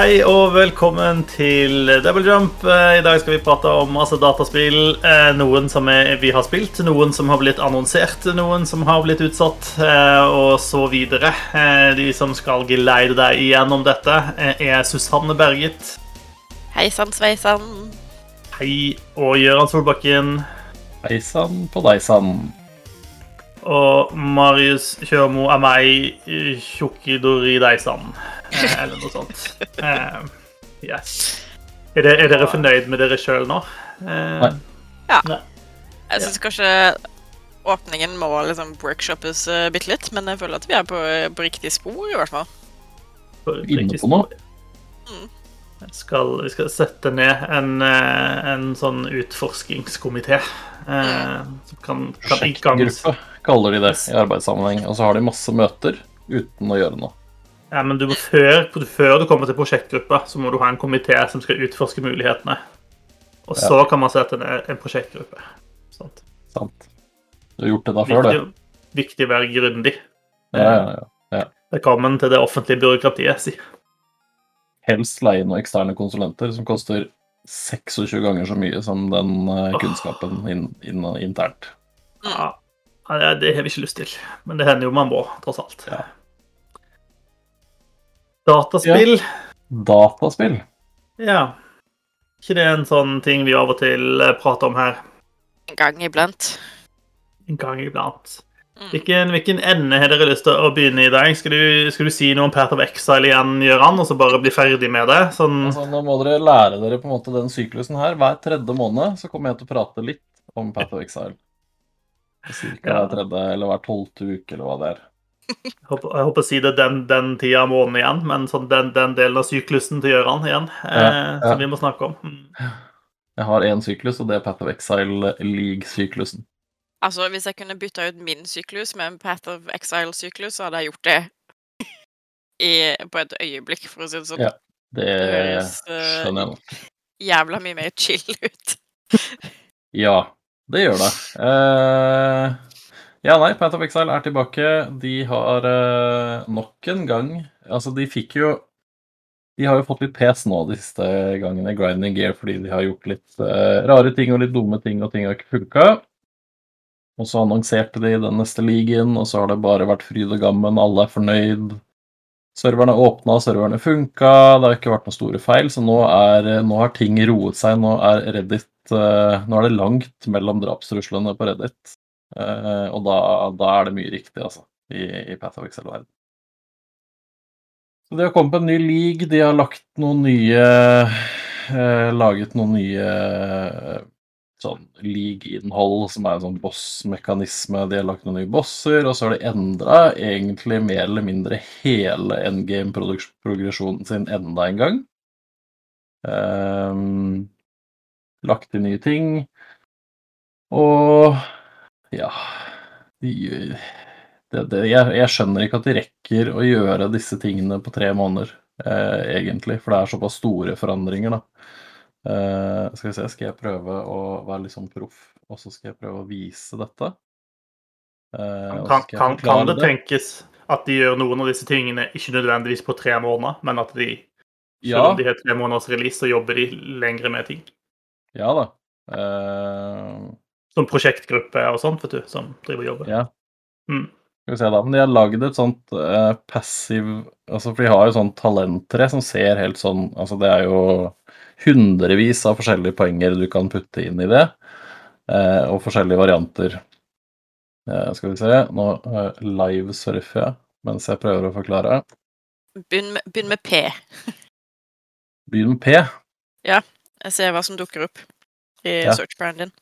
Hei og velkommen til Double Jump. Eh, I dag skal vi prate om masse dataspill. Eh, Noen som vi har spilt, noen som har blitt annonsert, noen som har blitt utsatt, eh, og så videre. Eh, De som skal geleide deg igjennom dette, er Susanne Berget. Hei sann, sveisann. Hei. Og Gøran Solbakken. Hei sann på deg sann. Og Marius Kjørmo er meg, Tjukkidori deg Eh, Eller noe sånt. Eh, Yes. Er, det, er dere fornøyd med dere sjøl nå? Eh, Nei. Ja. Nei. Jeg syns kanskje åpningen må liksom workshoppes uh, bitte litt, men jeg føler at vi er på, på riktig spor, i hvert fall. Inne på noe. Jeg Skal, vi skal sette ned en, en sånn utforskingskomité eh, som kan, kan iggangs... Kaller de det i arbeidssammenheng. Og så har de masse møter uten å gjøre noe. Ja, men du må, før, før du kommer til prosjektgruppa, så må du ha en komité som skal utforske mulighetene. Og så kan man sette ned en prosjektgruppe. Sant? Sant? Du har gjort det da før, Viktig, du. viktig å være grundig. Ja, ja, ja. Velkommen til det offentlige byråkratiet, si. Helst leie noen eksterne konsulenter som koster 26 ganger så mye som den eh, kunnskapen in, in, internt. Ja, Ja, det, har vi ikke lyst til. Men det hender jo man må, tross alt. Ja. Dataspill, Dataspill. ja. Ikke det en sånn ting vi av og til eh, prater om her En gang iblant. en gang iblant? Mm. Hvilken, hvilken ende har dere lyst til å begynne i dag? Skal du, skal du si noe om Path of Exile igjen, Gøran, og så bare bli ferdig med det? Sånn, Altså, nå må dere lære dere på en måte den syklusen her. Hver tredje måned så kommer jeg til å prate litt om Path of Exile. Cirka Ja. tredje eller hver tolvte uke, eller hva det er. jeg, håper, jeg håper å si det den, den tida av måneden igjen, men sånn den, den delen av syklusen til Gøran igjen, eh, Ja, ja. som vi må snakke om. Mm. Jeg har én syklus, og det er Path of Exile League-syklusen. Altså, hvis jeg kunne bytta ut min syklus med en Path of Exile-syklus, så hadde jeg gjort det i, på et øyeblikk, for å si det sånn. Ja. Det Det høres, uh, skjønner jeg nå. Jævla mye mer chill ut. Ja, det gjør det. Uh, ja, nei, Path of Exile er tilbake. De har uh, nok en gang Altså, de fikk jo De har jo fått litt pes nå de siste gangene, grinding gear, fordi de har gjort litt uh, rare ting og litt dumme ting, og ting har ikke funka. Og så annonserte de den neste ligaen, og så har det bare vært fryd og gammen, alle er fornøyd. Serverne åpna, serverne funka, det har ikke vært noen store feil, så nå, er, nå har ting roet seg. Nå er Reddit eh, Nå er det langt mellom drapstruslene på Reddit. Uh, og da, da er det mye riktig, altså, i, i Path of Excel-verden. De har kommet på en ny league, de har lagt noen nye uh, Laget noen nye sånn league-innhold som er en sånn boss-mekanisme. De har lagt noen nye bosser, og så har de endra egentlig mer eller mindre hele endgame-progresjonen sin enda en gang. Ehm, lagt til nye ting. Og ja det, det, jeg, jeg skjønner ikke at de rekker å gjøre disse tingene på tre måneder, eh, egentlig. For det er såpass store forandringer, da. Eh, skal vi se, skal jeg prøve å være litt sånn proff, og så skal jeg prøve å vise dette? Eh, Kan, kan, kan det tenkes at de gjør noen av disse tingene ikke nødvendigvis på tre måneder, men at de, selv Ja, om de har tre måneders release, så jobber de lengre med ting? Ja da. Uh... Som prosjektgruppe og sånt, vet du, som driver og jobber. ja. Mm. Skal vi se da, men De har lagd et sånt uh, passiv altså For de har jo sånn talenttre som ser helt sånn altså Det er jo hundrevis av forskjellige poenger du kan putte inn i det. uh, og forskjellige varianter. Uh, skal vi se Nå uh, livesurfer jeg mens jeg prøver å forklare. Begynn med, begynn med P. Begynn med P. Jeg ser hva som dukker opp i Ja. search-branden din.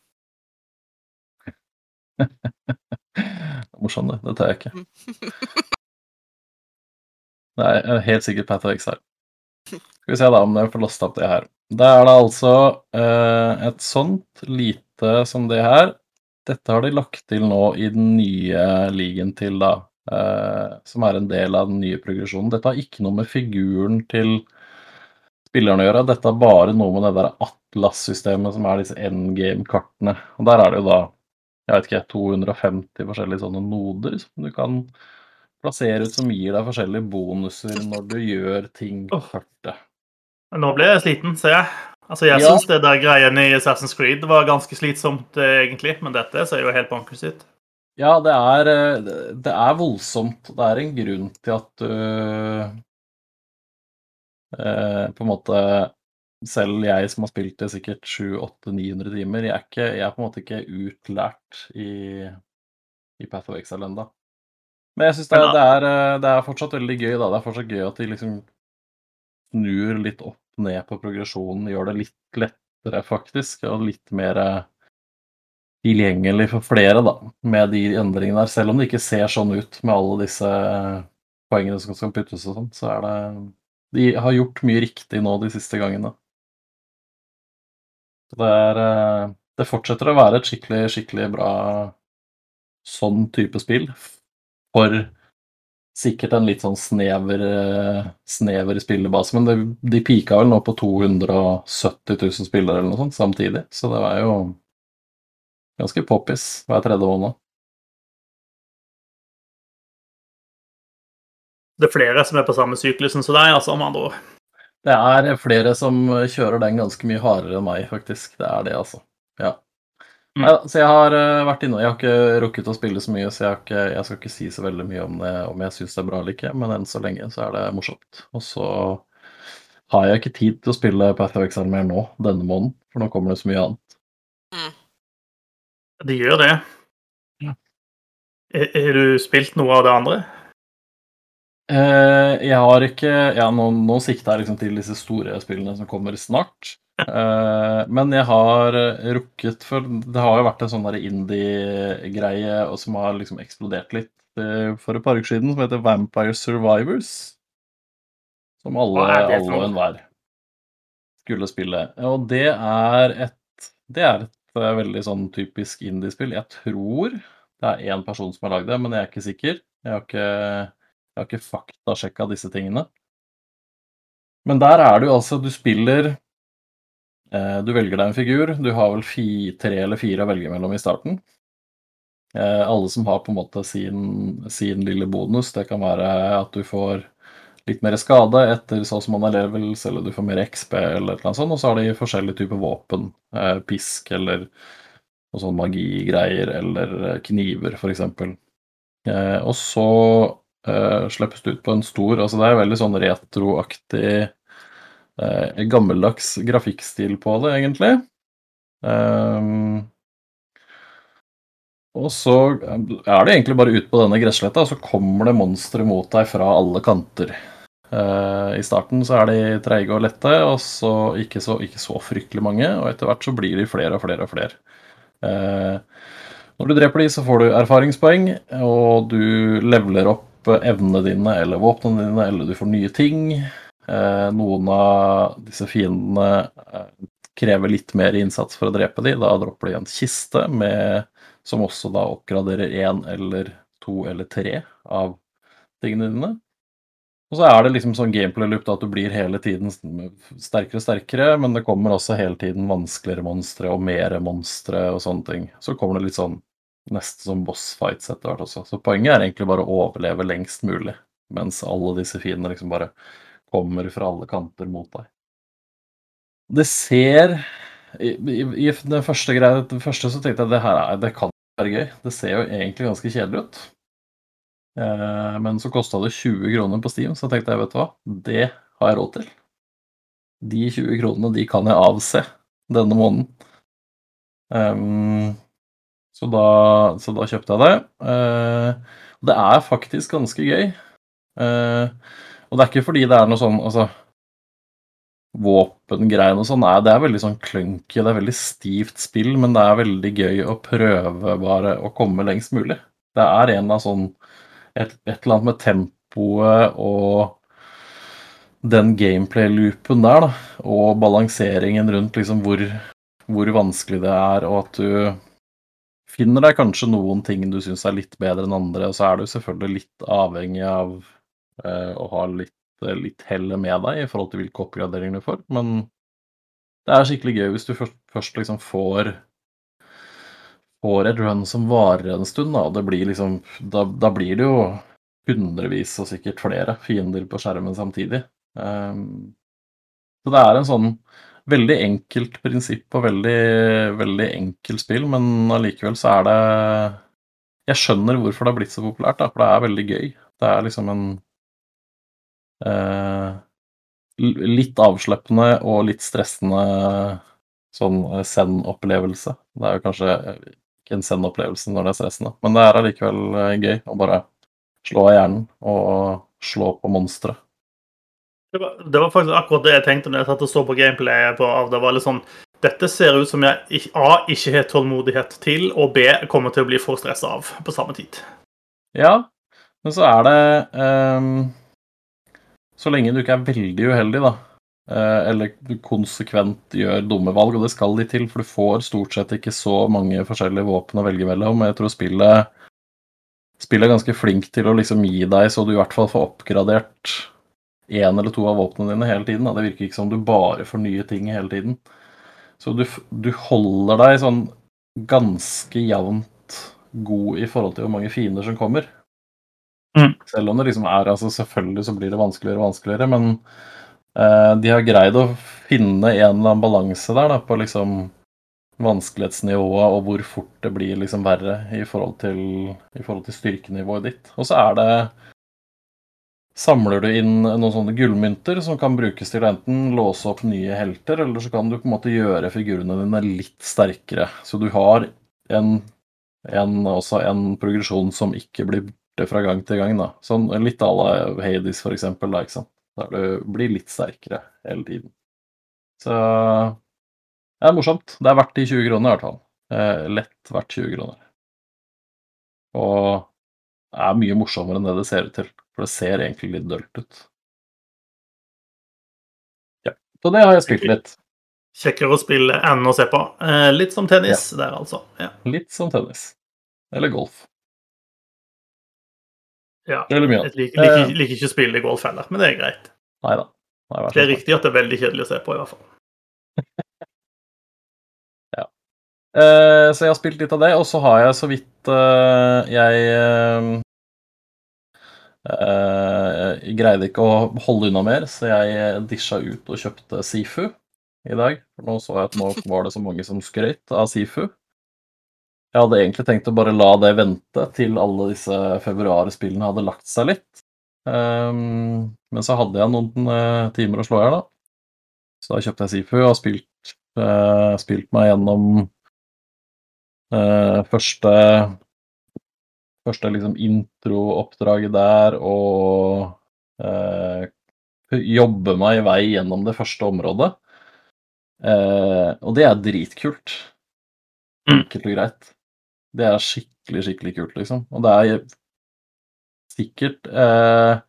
Morsom, det. Det tar jeg ikke. Nei, jeg er helt sikkert Path of Exile. Skal vi se da om jeg får lasta opp det her. Da er det altså eh, et sånt lite som det her. Dette har de lagt til nå i den nye ligaen til, da. eh, som er en del av den nye progresjonen. Dette har ikke noe med figuren til spillerne å gjøre. Dette er bare noe med det der Atlas-systemet som er disse endgame-kartene. Og der er det jo da jeg vet ikke, 250 forskjellige sånne noder som du kan plassere ut som gir deg forskjellige bonuser når du gjør ting på kartet. Nå ble jeg sliten, ser jeg. Altså, Jeg Ja. syns det der greiene i Assassin's Creed var ganske slitsomt, eh, egentlig, men dette ser jo helt bankers ut. Ja, det er, eh, det- er voldsomt. Det er en grunn til at du eh, På en måte Selv jeg som har spilt det sikkert 700-800-900 timer, jeg er, ikke, jeg er på en måte ikke utlært i, i Path of Exile ennå. Men jeg syns det, det, eh, det er fortsatt veldig gøy, da. Det er fortsatt gøy at de liksom snur litt opp ned på progresjonen, gjør det litt lettere, faktisk, og litt mer eh, tilgjengelig for flere, da, med de endringene der. Selv om det ikke ser sånn ut med alle disse poengene som skal puttes og sånn, så er det De har gjort mye riktig nå de siste gangene. Det er eh, Det fortsetter å være et skikkelig, skikkelig bra sånn type spill. For sikkert en litt sånn snever, eh, snever spillebase, men det, de pika vel nå på 270 000 spillere eller noe sånt samtidig, så det var jo ganske poppis hver tredje måned. Det er flere som er på samme syklusen som deg, altså, med andre ord. Det er flere som kjører den ganske mye hardere enn meg, faktisk. Det er det, altså. Ja. Mm. ja så jeg har eh, vært inne Jeg har ikke rukket å spille så mye, så jeg, har ikke, jeg skal ikke si så veldig mye om det, om jeg syns det er bra eller ikke, men enn så lenge så er det morsomt. Og så har jeg ikke tid til å spille Path of Exile mer nå, denne måneden, for nå kommer det så mye annet. De gjør det. Ja. Er- Har du spilt noe av det andre? Eh, jeg har ikke Ja, nå, nå sikter jeg liksom til disse store spillene som kommer snart. Uh, men jeg har eh, rukket For det har jo vært en sånn indie-greie som har liksom eksplodert litt uh, for et par uker siden, som heter Vampire Survivors. Som alle, alle og enhver skulle spille. Og det er et Det er et veldig sånn typisk indie-spill. Jeg tror det er én person som har lagd det, men jeg er ikke sikker. Jeg har ikke jeg har ikke faktasjekka disse tingene. Men der er du altså Du spiller eh, Du velger deg en figur. Du har vel fi, tre eller fire å velge mellom i starten. Eh, alle som har på en måte sin, sin lille bonus. Det kan være at du får litt mer skade etter sånn som man er levels, eller du får mer XP, eller noe sånt. Og så har de forskjellige typer våpen. Eh, pisk eller noe sånn magigreier, eller eh, kniver, f.eks. Eh, og så eh, slippes ut på en stor altså Det er veldig sånn retroaktig uh, gammeldags grafikkstil på det, egentlig. Um, og så er det egentlig bare ut på denne gressletta, og så kommer det monstre mot deg fra alle kanter. Uh, I starten så er de treige og lette, og så ikke så, ikke så fryktelig mange. Og etter hvert så blir de flere og flere og flere. Uh, når du dreper de, så får du erfaringspoeng, og du leveler opp evnene dine eller våpnene dine, eller du får nye ting. Eh, noen av disse fiendene eh, krever litt mer innsats for å drepe dem. Da dropper de en kiste med, som også da oppgraderer én eller to eller tre av tingene dine. Og så er det liksom sånn gameplay-loop at du blir hele tiden sterkere og sterkere, men det kommer også hele tiden vanskeligere monstre og mer monstre og sånne ting. Så kommer det litt sånn nesten som boss fights etter hvert også. Så poenget er egentlig bare å overleve lengst mulig, mens alle disse fiendene liksom bare kommer fra alle kanter mot deg. Det ser I, i, i den første greia, den første så tenkte jeg det her er, det kan være gøy. Det ser jo egentlig ganske kjedelig ut. Eh, men så kosta det 20 kroner på Steam, så tenkte jeg, vet du hva, det har jeg råd til. De 20 kronene, de kan jeg avse denne måneden. Ehm, så, da, så da kjøpte jeg det. Eh, det er faktisk ganske gøy. Eh, og det er ikke fordi det er noe sånn altså våpengreier og sånn Nei, Det er veldig sånn clunky, det er veldig stivt spill, men det er veldig gøy å prøve bare å komme lengst mulig. Det er en av sånn et, et eller annet med tempoet og den gameplay-loopen der, da, og balanseringen rundt liksom hvor, hvor vanskelig det er, og at du finner deg kanskje noen ting du syns er litt bedre enn andre, og så er du selvfølgelig litt avhengig av eh, å ha litt, litt hellet med deg i forhold til hvilke oppgraderinger du får, men det er skikkelig gøy hvis du først, først liksom får får et run som varer en stund, da, blir liksom da, da blir det jo hundrevis og sikkert flere fiender på skjermen samtidig. Um, Så det er en sånn veldig enkelt prinsipp og veldig, veldig enkelt spill, men allikevel så er det Jeg skjønner hvorfor det har blitt så populært, da, for det er veldig gøy. Det er liksom en eh, litt avsleppende og litt stressende sånn zen-opplevelse. Det er jo kanskje ikke en zen-opplevelse når det er stressende, men det er allikevel eh, gøy å bare slå av hjernen og slå på monstre. Det var, det var, faktisk akkurat det jeg tenkte når jeg satt og så på gameplayet. På, det var litt sånn Dette ser ut som jeg A. ikke har tålmodighet til, og B. kommer til å bli for stressa av på samme tid. Ja, men så er det um, Så lenge du ikke er veldig uheldig, da, uh, eller du konsekvent gjør dumme valg, og det skal de til, for du får stort sett ikke så mange forskjellige våpen å velge mellom. Jeg tror spillet Spillet er ganske flink til å liksom gi deg så du i hvert fall får oppgradert én eller to av våpnene dine hele tiden. Da. Det virker ikke som du bare får nye ting hele tiden. Så du, du holder deg sånn ganske jevnt god i forhold til hvor mange fiender som kommer. Mm. Selv om det liksom er altså Selvfølgelig så blir det vanskeligere og vanskeligere, men eh, de har greid å finne en eller annen balanse der da, på liksom vanskelighetsnivået og hvor fort det blir liksom verre i forhold til, i forhold til styrkenivået ditt. Og så er det samler du inn noen sånne gullmynter som kan brukes til å enten låse opp nye helter, eller så kan du på en måte gjøre figurene dine litt sterkere. Så du har en, en, også en progresjon som ikke blir borte fra gang til gang. Da. Sånn litt à la Hades, for eksempel, da, ikke sant? der du blir litt sterkere hele tiden. Så det er morsomt. Det er verdt de 20 kronene, i hvert fall. Eh, lett verdt 20 kroner. Og det er mye morsommere enn det det ser ut til. For det ser egentlig litt dølt ut. Ja. Så det har jeg spilt litt. Kjekkere å spille enn å se på. Eh, litt som tennis ja. der, altså. Ja. Litt som tennis. Eller golf. Ja. Jeg liker, liker, eh. liker, ikke å spille golf heller, men det er greit. Neida. Det er riktig at det er veldig kjedelig å se på, i hvert fall. ja. Eh, så jeg har spilt litt av det, og så har jeg så vidt jeg jeg eh, greide ikke å holde unna mer, så jeg disja ut og kjøpte Sifu i dag. For nå så jeg at nå var det så mange som skrøt av Sifu. Jeg hadde egentlig tenkt å bare la det vente til alle disse februarspillene hadde lagt seg litt. Um, men så hadde jeg noen uh, timer å slå i hjel, da. Så da kjøpte jeg Sifu og har spilt, uh, spilt meg gjennom første første liksom intro-oppdraget der og eh, jobbe meg i vei gjennom det første området. Eh, og det er dritkult. Mm. Enkelt og greit. Det er skikkelig, skikkelig kult, liksom. Og det er sikkert eh,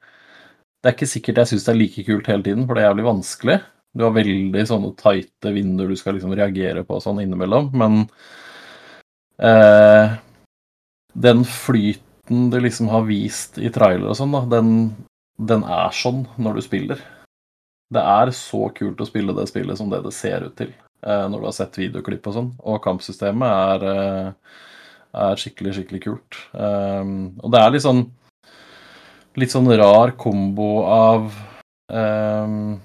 Det er ikke sikkert jeg syns det er like kult hele tiden, for det er jævlig vanskelig. Du har veldig sånne tighte vinduer du skal liksom reagere på sånn innimellom, men eh, den flyten du liksom har vist i trailer og sånn, da, den, den, er sånn når du spiller. Det er så kult å spille det spillet som det det ser ut til eh, når du har sett videoklipp og sånn. Og kampsystemet er, eh, er skikkelig, skikkelig kult. Um, og det er litt sånn litt sånn rar kombo av um,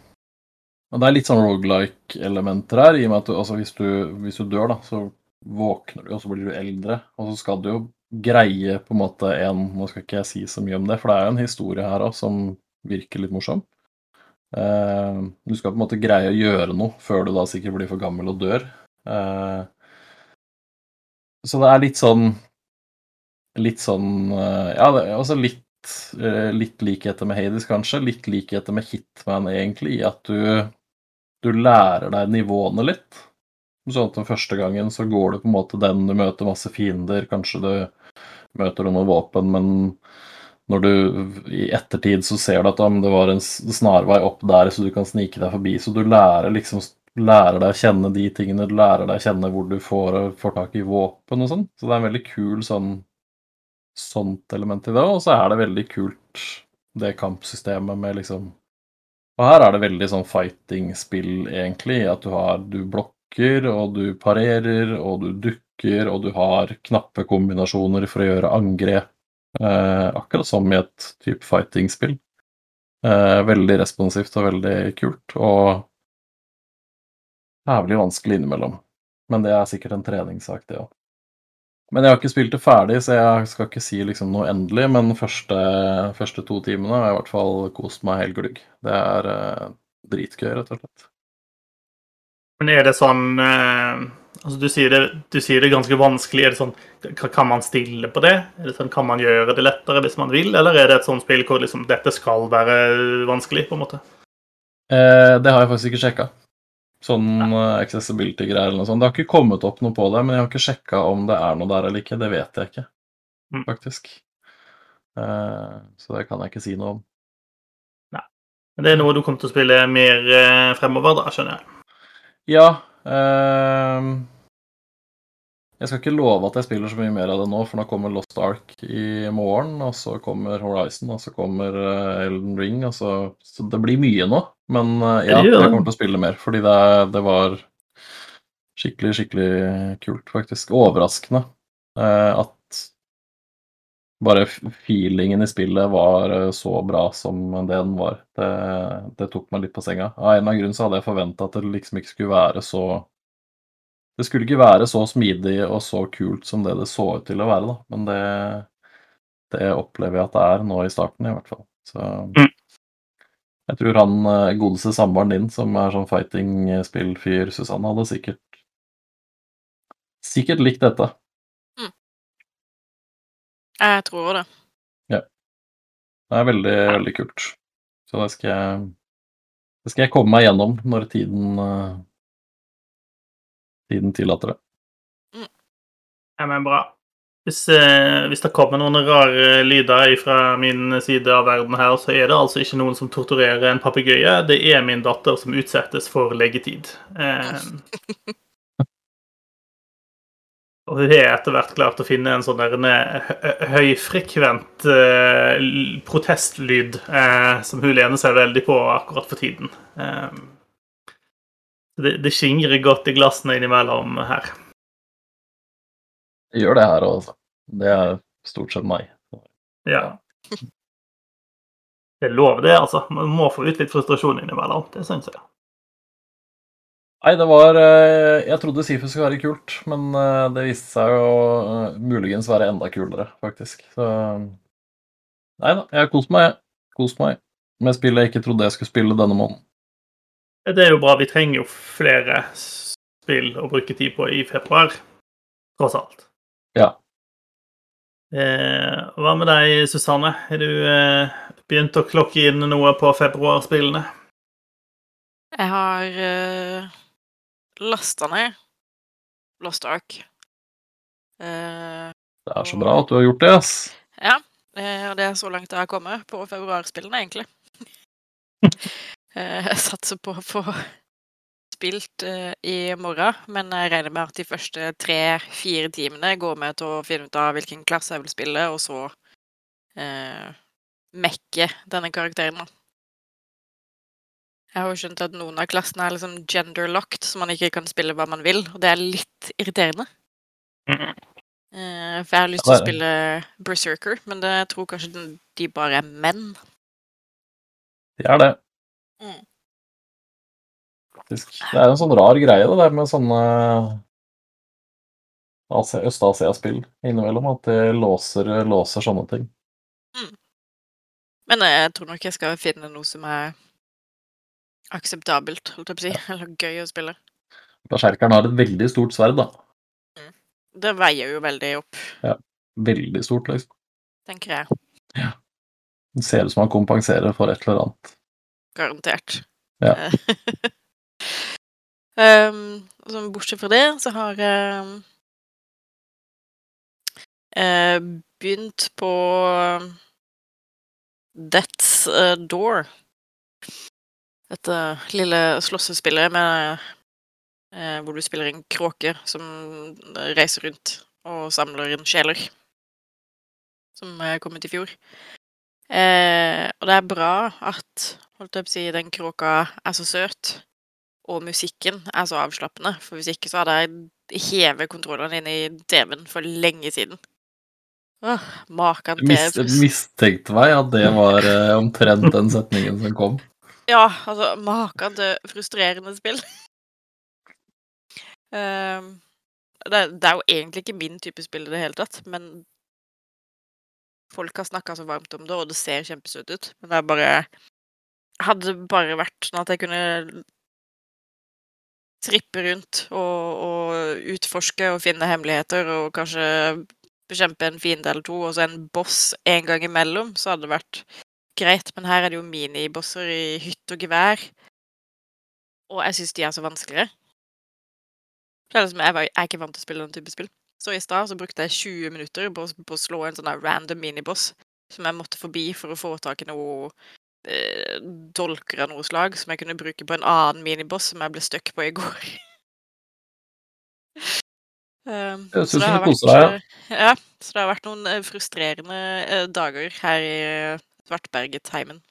Det er litt sånn rogelike-elementer her, i og med at du, altså hvis, du, hvis du dør, da, så våkner du, og så blir du eldre. Og så skal du jo greie på en måte en Nå skal ikke jeg si så mye om det, for det er jo en historie her òg som virker litt morsom. Eh, du skal på en måte greie å gjøre noe før du da sikkert blir for gammel og dør. Eh, så det er litt sånn Litt sånn uh, Ja, også litt, litt likheter med Hades, kanskje. Litt likheter med Hitman, egentlig, i at du, du lærer deg nivåene litt. Sånn at den første gangen så går du på en måte den, du møter masse fiender, kanskje du møter du noen våpen, men når du i ettertid så ser du at det var en snarvei opp der, så du kan snike deg forbi. Så du lærer liksom lærer deg å kjenne de tingene, du lærer deg å kjenne hvor du får, får tak i våpen og sånn. Så det er en veldig kul sånn sånt element i det. Og så er det veldig kult det kampsystemet med liksom Og her er det veldig sånn fighting-spill, egentlig, at du har Du blokker, og du parerer, og du dukker blokker, og du har knappe kombinasjoner for å gjøre angrep. Eh, akkurat som i et type fighting-spill. Eh, veldig responsivt og veldig kult. Og jævlig vanskelig innimellom. Men det er sikkert en treningssak, det òg. Men jeg har ikke spilt det ferdig, så jeg skal ikke si liksom noe endelig. Men de første, første to timene har jeg i hvert fall kost meg helt glugg. Det er eh, dritgøy, rett og slett. Men er det sånn uh, altså du, sier det, du sier det ganske vanskelig. Er det sånn, Kan man stille på det? Det sånn, Kan man gjøre det lettere hvis man vil, eller er det et sånt spill hvor liksom, dette skal være vanskelig? på en måte? Eh, det har jeg faktisk ikke sjekka. Sånn accessibility-greier eller noe sånt. Det har ikke kommet opp noe på det, men jeg har ikke sjekka om det er noe der eller ikke. Det vet jeg ikke, Mm. faktisk. Eh, så det kan jeg ikke si noe om. Men det er noe du kommer til å spille mer eh, fremover, da, skjønner jeg. Ja eh, Jeg skal ikke love at jeg spiller så mye mer av det nå, for nå kommer Lost Ark i morgen, og så kommer Horizon, og så kommer eh, Elden Ring, og så, så det blir mye nå. Men eh, ja, jeg kommer til å spille mer, fordi det, det var skikkelig, skikkelig kult, faktisk. Overraskende eh, at bare feelingen i spillet var så bra som det den var. Det, det tok meg litt på senga. Av en eller annen grunn så hadde jeg forventa at det liksom ikke skulle være så Det skulle ikke være så smidig og så kult som det det så ut til å være, da. Men det, det opplever jeg at det er nå i starten, i hvert fall. Så Mm. jeg tror han eh, godeste samboeren din, som er sånn fighting-spillfyr, Susanne, hadde sikkert Sikkert likt dette. Jeg tror det. Ja. Det er veldig, veldig kult. Så det skal jeg Det skal jeg komme meg gjennom når tiden eh, Tiden tillater det. Ja, men bra. Hvis, eh, hvis det kommer noen rare lyder fra min side av verden her, så er det altså ikke noen som torturerer en papegøye. Det er min datter som utsettes for leggetid. Eh, og hun har etter hvert klart å finne en sånn der en, eh, høyfrekvent eh, protestlyd eh, som hun lener seg veldig på akkurat for tiden. Eh, det, det skingrer godt i glassene innimellom her. Jeg gjør det her òg, altså. Det er stort sett meg. Ja. Det er lov, det, altså. Man må få ut litt frustrasjon innimellom. Det syns jeg. Nei, det var eh, Jeg trodde Sifu skulle være kult, men eh, det viste seg jo eh, muligens være enda kulere, faktisk. Så Nei da, jeg har kost meg. Kost meg med spill jeg ikke trodde jeg skulle spille denne måneden. Det er jo bra. Vi trenger jo flere spill å bruke tid på i februar, tross alt. Ja. Eh, hva med deg, Susanne? Har du eh, begynt å klokke inn noe på februarspillene? Jeg har eh, lasta ned Lost Ark. Eh, Det er så bra at du har gjort det, ass. ja, eh, og det er så langt jeg har kommet på februarspillene, egentlig. Eh, jeg satser på å få spilt eh, i morgen, men jeg regner med at de første tre-fire timene går med til å finne ut av hvilken klasse jeg vil spille, og så eh, mekke denne karakteren. da. Jeg har jo skjønt at noen av klassene er liksom gender-locked, så man ikke kan spille hva man vil, og det er litt irriterende. Eh, for jeg har lyst til å spille Berserker, men det, jeg tror kanskje de bare er menn. De er det. Mm. Det er en sånn rar greie, det der med sånne Øst-Asia-spill innimellom, at det låser, låser sånne ting. Men jeg tror nok jeg skal finne noe som er akseptabelt, holdt jeg på å si. Eller gøy å spille. Berserkeren har et veldig stort sverd, da. Det veier jo veldig opp, Veldig stort, liksom. tenker jeg. Det ser ut som han kompenserer for et eller annet. Garantert. Ja. um, og så bortsett fra det, så har jeg eh, begynt på That's uh, Door. Dette lille slåssespillet med eh, hvor du spiller en kråke som reiser rundt og samler inn sjeler. Som kom ut i fjor. Eh, og det er bra at holdt jeg på å si, den kråka er så søt, og musikken er så avslappende. For hvis ikke så hadde jeg hevet kontrollene inn i TV-en for lenge siden. Åh, Maken til Mist, mistenkte meg at det var eh, omtrent den setningen som kom. Ja, altså, maken til frustrerende spill. Ehm, det, det er jo egentlig ikke min type spill i det hele tatt, men folk har snakka så varmt om det, og det ser kjempesøtt ut. Men det er bare Hadde bare vært sånn at jeg kunne trippe rundt og, og utforske og finne hemmeligheter og kanskje bekjempe en fiende eller to, og så en boss en gang imellom, så hadde det vært greit. Men her er det jo minibosser i hytt og gevær. Og jeg syns de er så vanskelige. Det er liksom, jeg er ikke vant til å spille den type spill. Så i stad så brukte jeg 20 minutter på, på å slå en sånn random miniboss som jeg måtte forbi for å få tak i noe eh, dolker av noe slag som jeg kunne bruke på en annen miniboss som jeg ble stuck på i går. um, Jeg så det har du koser deg, eh, ja, så det har vært noen eh, frustrerende eh, dager her i Svartberget-heimen.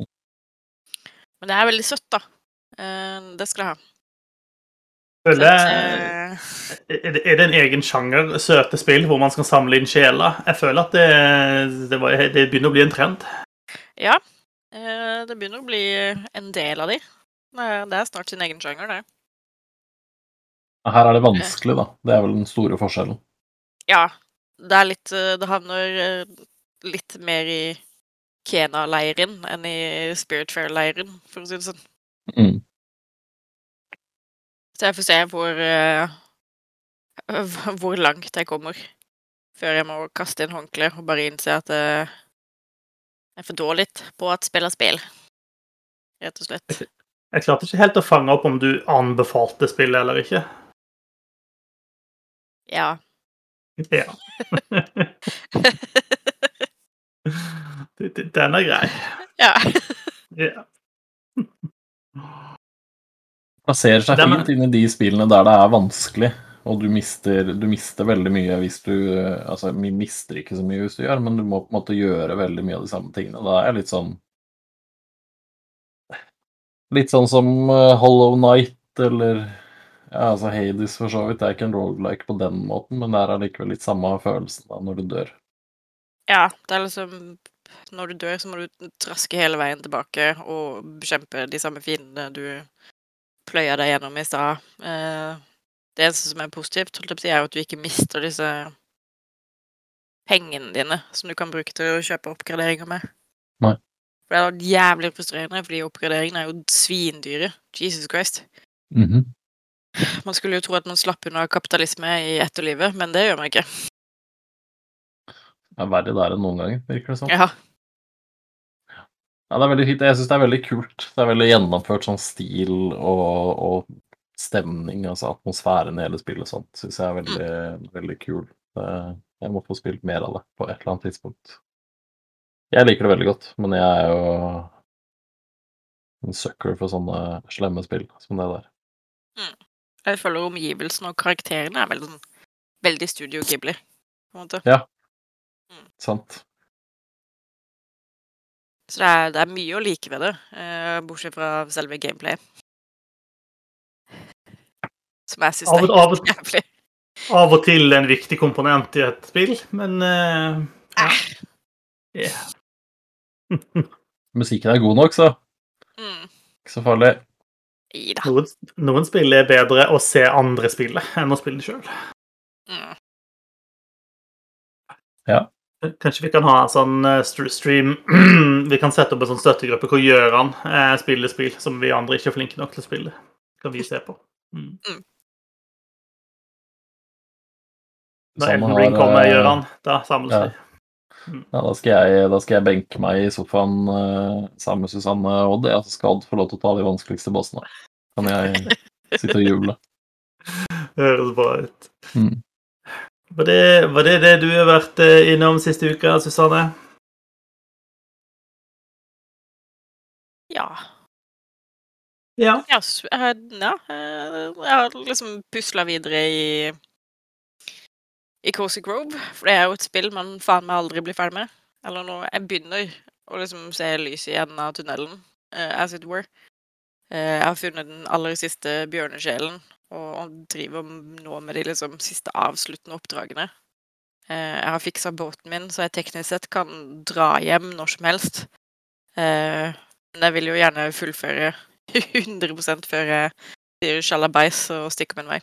Men det er veldig søtt, da. Eh, det skal jeg ha. Føler eh, Er det en egen sjanger søte spill hvor man skal samle inn sjeler? Jeg føler at det, det, var, det begynner å bli en trend. Ja. eh, Det begynner å bli en del av de. Det er- snart sin egen sjanger, det. Her er det vanskelig, da. Det er vel den store forskjellen. Ja. Det er litt eh, Det havner eh, litt mer i Kena-leiren enn i Spiritfair-leiren, for å si det sånn. Mm. Så jeg får se hvor uh, hvor langt jeg kommer før jeg må kaste inn håndkleet og bare innse at eh, jeg er for dårlig på at spill er spill. Rett og slett. Jeg klarte ikke helt å fange opp om du anbefalte spillet eller ikke. Ja. Ja. Den er grei. ja. Ja. Plasserer seg fint inn i de spillene der det er vanskelig, og du mister, du mister veldig mye hvis du Altså, vi mister ikke så mye hvis du gjør, men du må på en måte gjøre veldig mye av de samme tingene. Da er jeg litt sånn Litt sånn som eh, Hollow Night eller ja, altså Hades for så vidt. Det er ikke en roguelike på den måten, men det er allikevel litt samme følelsen da når du dør. ja. Det er liksom Når du dør, så må du traske hele veien tilbake og bekjempe de samme fiendene du pløya deg gjennom i stad. Eh, det eneste som er positivt, er jo at du ikke mister disse pengene dine som du kan bruke til å kjøpe oppgraderinger med. Nei. For det er jævlig frustrerende, fordi oppgraderingene er jo svindyre. Jesus Christ. Mhm. Man skulle jo tro at man slapp unna kapitalisme i etterlivet, men det gjør man ikke. Det er verre der enn noen ganger, virker det som. Ja. Ja, det er veldig fint. Jeg syns det er veldig kult. Det er veldig gjennomført sånn stil og, og stemning, altså atmosfæren i hele spillet og sånt, syns jeg er veldig, veldig kul. Jeg må få spilt mer av det på et eller annet tidspunkt. Jeg liker det veldig godt, men jeg er jo en sucker for sånne slemme spill som det der. Jeg føler omgivelsene og karakterene er veldig, veldig Studio Ghibli. på en måte. Sant? Så det er, det er mye å like ved det, eh, bortsett fra selve gameplayet. Som jeg syns Av er og- av og- helt jævlig. Av og til en viktig komponent i et spill, men eh, ja. Yeah. Musikken er god nok, så Mm. ikke så farlig. Ida. Noen, noen spill er bedre å se andre spille enn å spille det sjøl. Mm. Kanskje vi kan ha en sånn eh, stream Vi kan sette opp en sånn støttegruppe hvor Gjøran eh, spiller spill som vi andre ikke er flinke nok til å spille. kan vi se på. Mm. Når Sånn Elden Ring kommer, eh, Gjøran, da samles ja. vi. Ja, da skal, jeg, da skal jeg benke meg i sofaen uh, sammen med Susanne Odd. Jeg skal Odd få lov til å ta de vanskeligste bossene. Kan jeg sitte og juble. Høres bra ut. Mm. Var det, var det det du har vært eh, innom siste uka, Susanne? Ja. Ja. Jeg, ja, eh, jeg har liksom pusla videre i i Cozy Grove, for det er jo et spill man faen meg aldri blir ferdig med. Eller nå Jeg begynner å liksom se lyset i enden av tunnelen, uh, as it were. Eh, jeg har funnet den aller siste bjørnesjelen, og, driver nå med de liksom siste avsluttende oppdragene. Eh, jeg har fiksa båten min, så jeg teknisk sett kan dra hjem når som helst. Eh, men jeg vil jo gjerne fullføre 100 før jeg sier sjalabais og stikker min vei.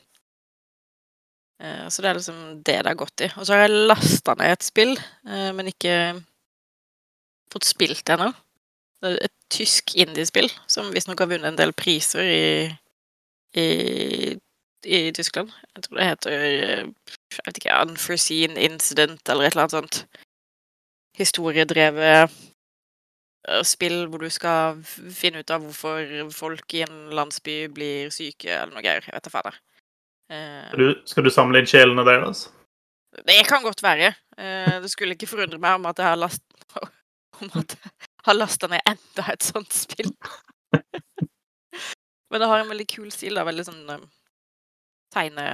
Så det er liksom det det har gått i. Og så har jeg lasta ned et spill, men ikke fått spilt det ennå. Et tysk indiespill som visstnok har vunnet en del priser i, i, i Tyskland. Jeg tror det heter jeg vet ikke, Unforeseen Incident eller et eller annet sånt. Historiedrevet eh, spill hvor du skal finne ut av hvorfor folk i en landsby blir syke, eller noe greier. Jeg vet da fader. Eh, Skal du, samle inn sjelene deres? det kan godt være. Eh, det skulle ikke forundre meg om at jeg har last om at har lasta ned enda et sånt spill. Men det har en veldig kul stil. da, Veldig sånn um, tegne...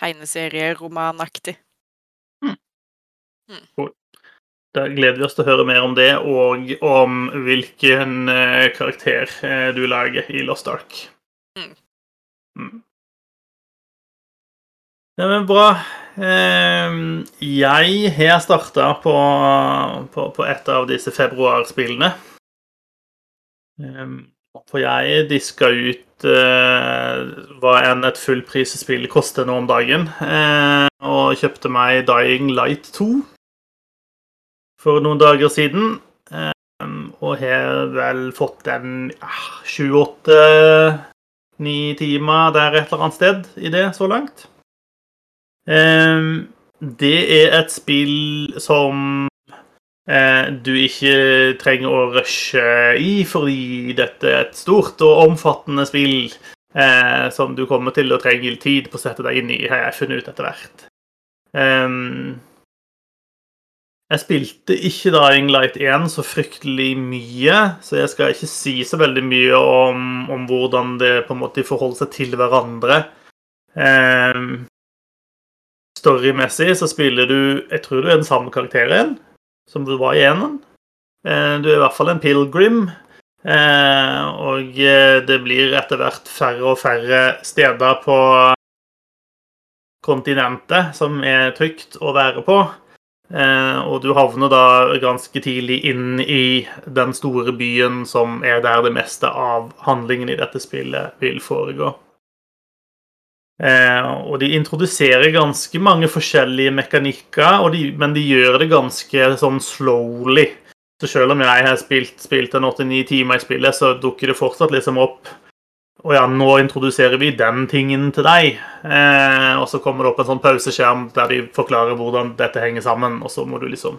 Tegneserieromanaktig. Da gleder vi oss til å høre mer om det, og om hvilken eh, karakter eh, du lager i Lost Ark. Mm. Ja, men bra. Eh, jeg har starta på, på, på et av disse februarspillene. Eh, for jeg diska ut uh, hva enn et fullprisspill koster nå om dagen, uh, og kjøpte meg Dying Light 2 for noen dager siden. Uh, og har vel fått en sju, åtte, ni timer der et eller annet sted i det så langt. Um, det er et spill som eh, du ikke trenger å rushe i, fordi dette er et stort og omfattende spill eh, som du kommer til å trenge tid på å sette deg inn i, har jeg funnet ut etter hvert. Um, jeg spilte ikke Dying Light 1 så fryktelig mye, så jeg skal ikke si så veldig mye om, om hvordan det på en måte forholder seg til hverandre. Um, Storymessig så spiller du Jeg tror du er den samme karakteren som du var i enen. Eh, du er i hvert fall en pilgrim. Eh, og eh, det blir etter hvert færre og færre steder på kontinentet som er trygt å være på. Og du havner da ganske tidlig inn i den store byen som er der det meste av handlingen i dette spillet vil foregå. Eh, og de introduserer ganske mange forskjellige mekanikker, de, men de gjør det ganske sånn slowly. Så selv om jeg har spilt, spilt en 8-9 timer i spillet, så dukker det fortsatt liksom opp og ja, nå introduserer vi den tingen til deg. Eh, og så kommer det opp en sånn pauseskjerm der de forklarer hvordan dette henger sammen, og så må du liksom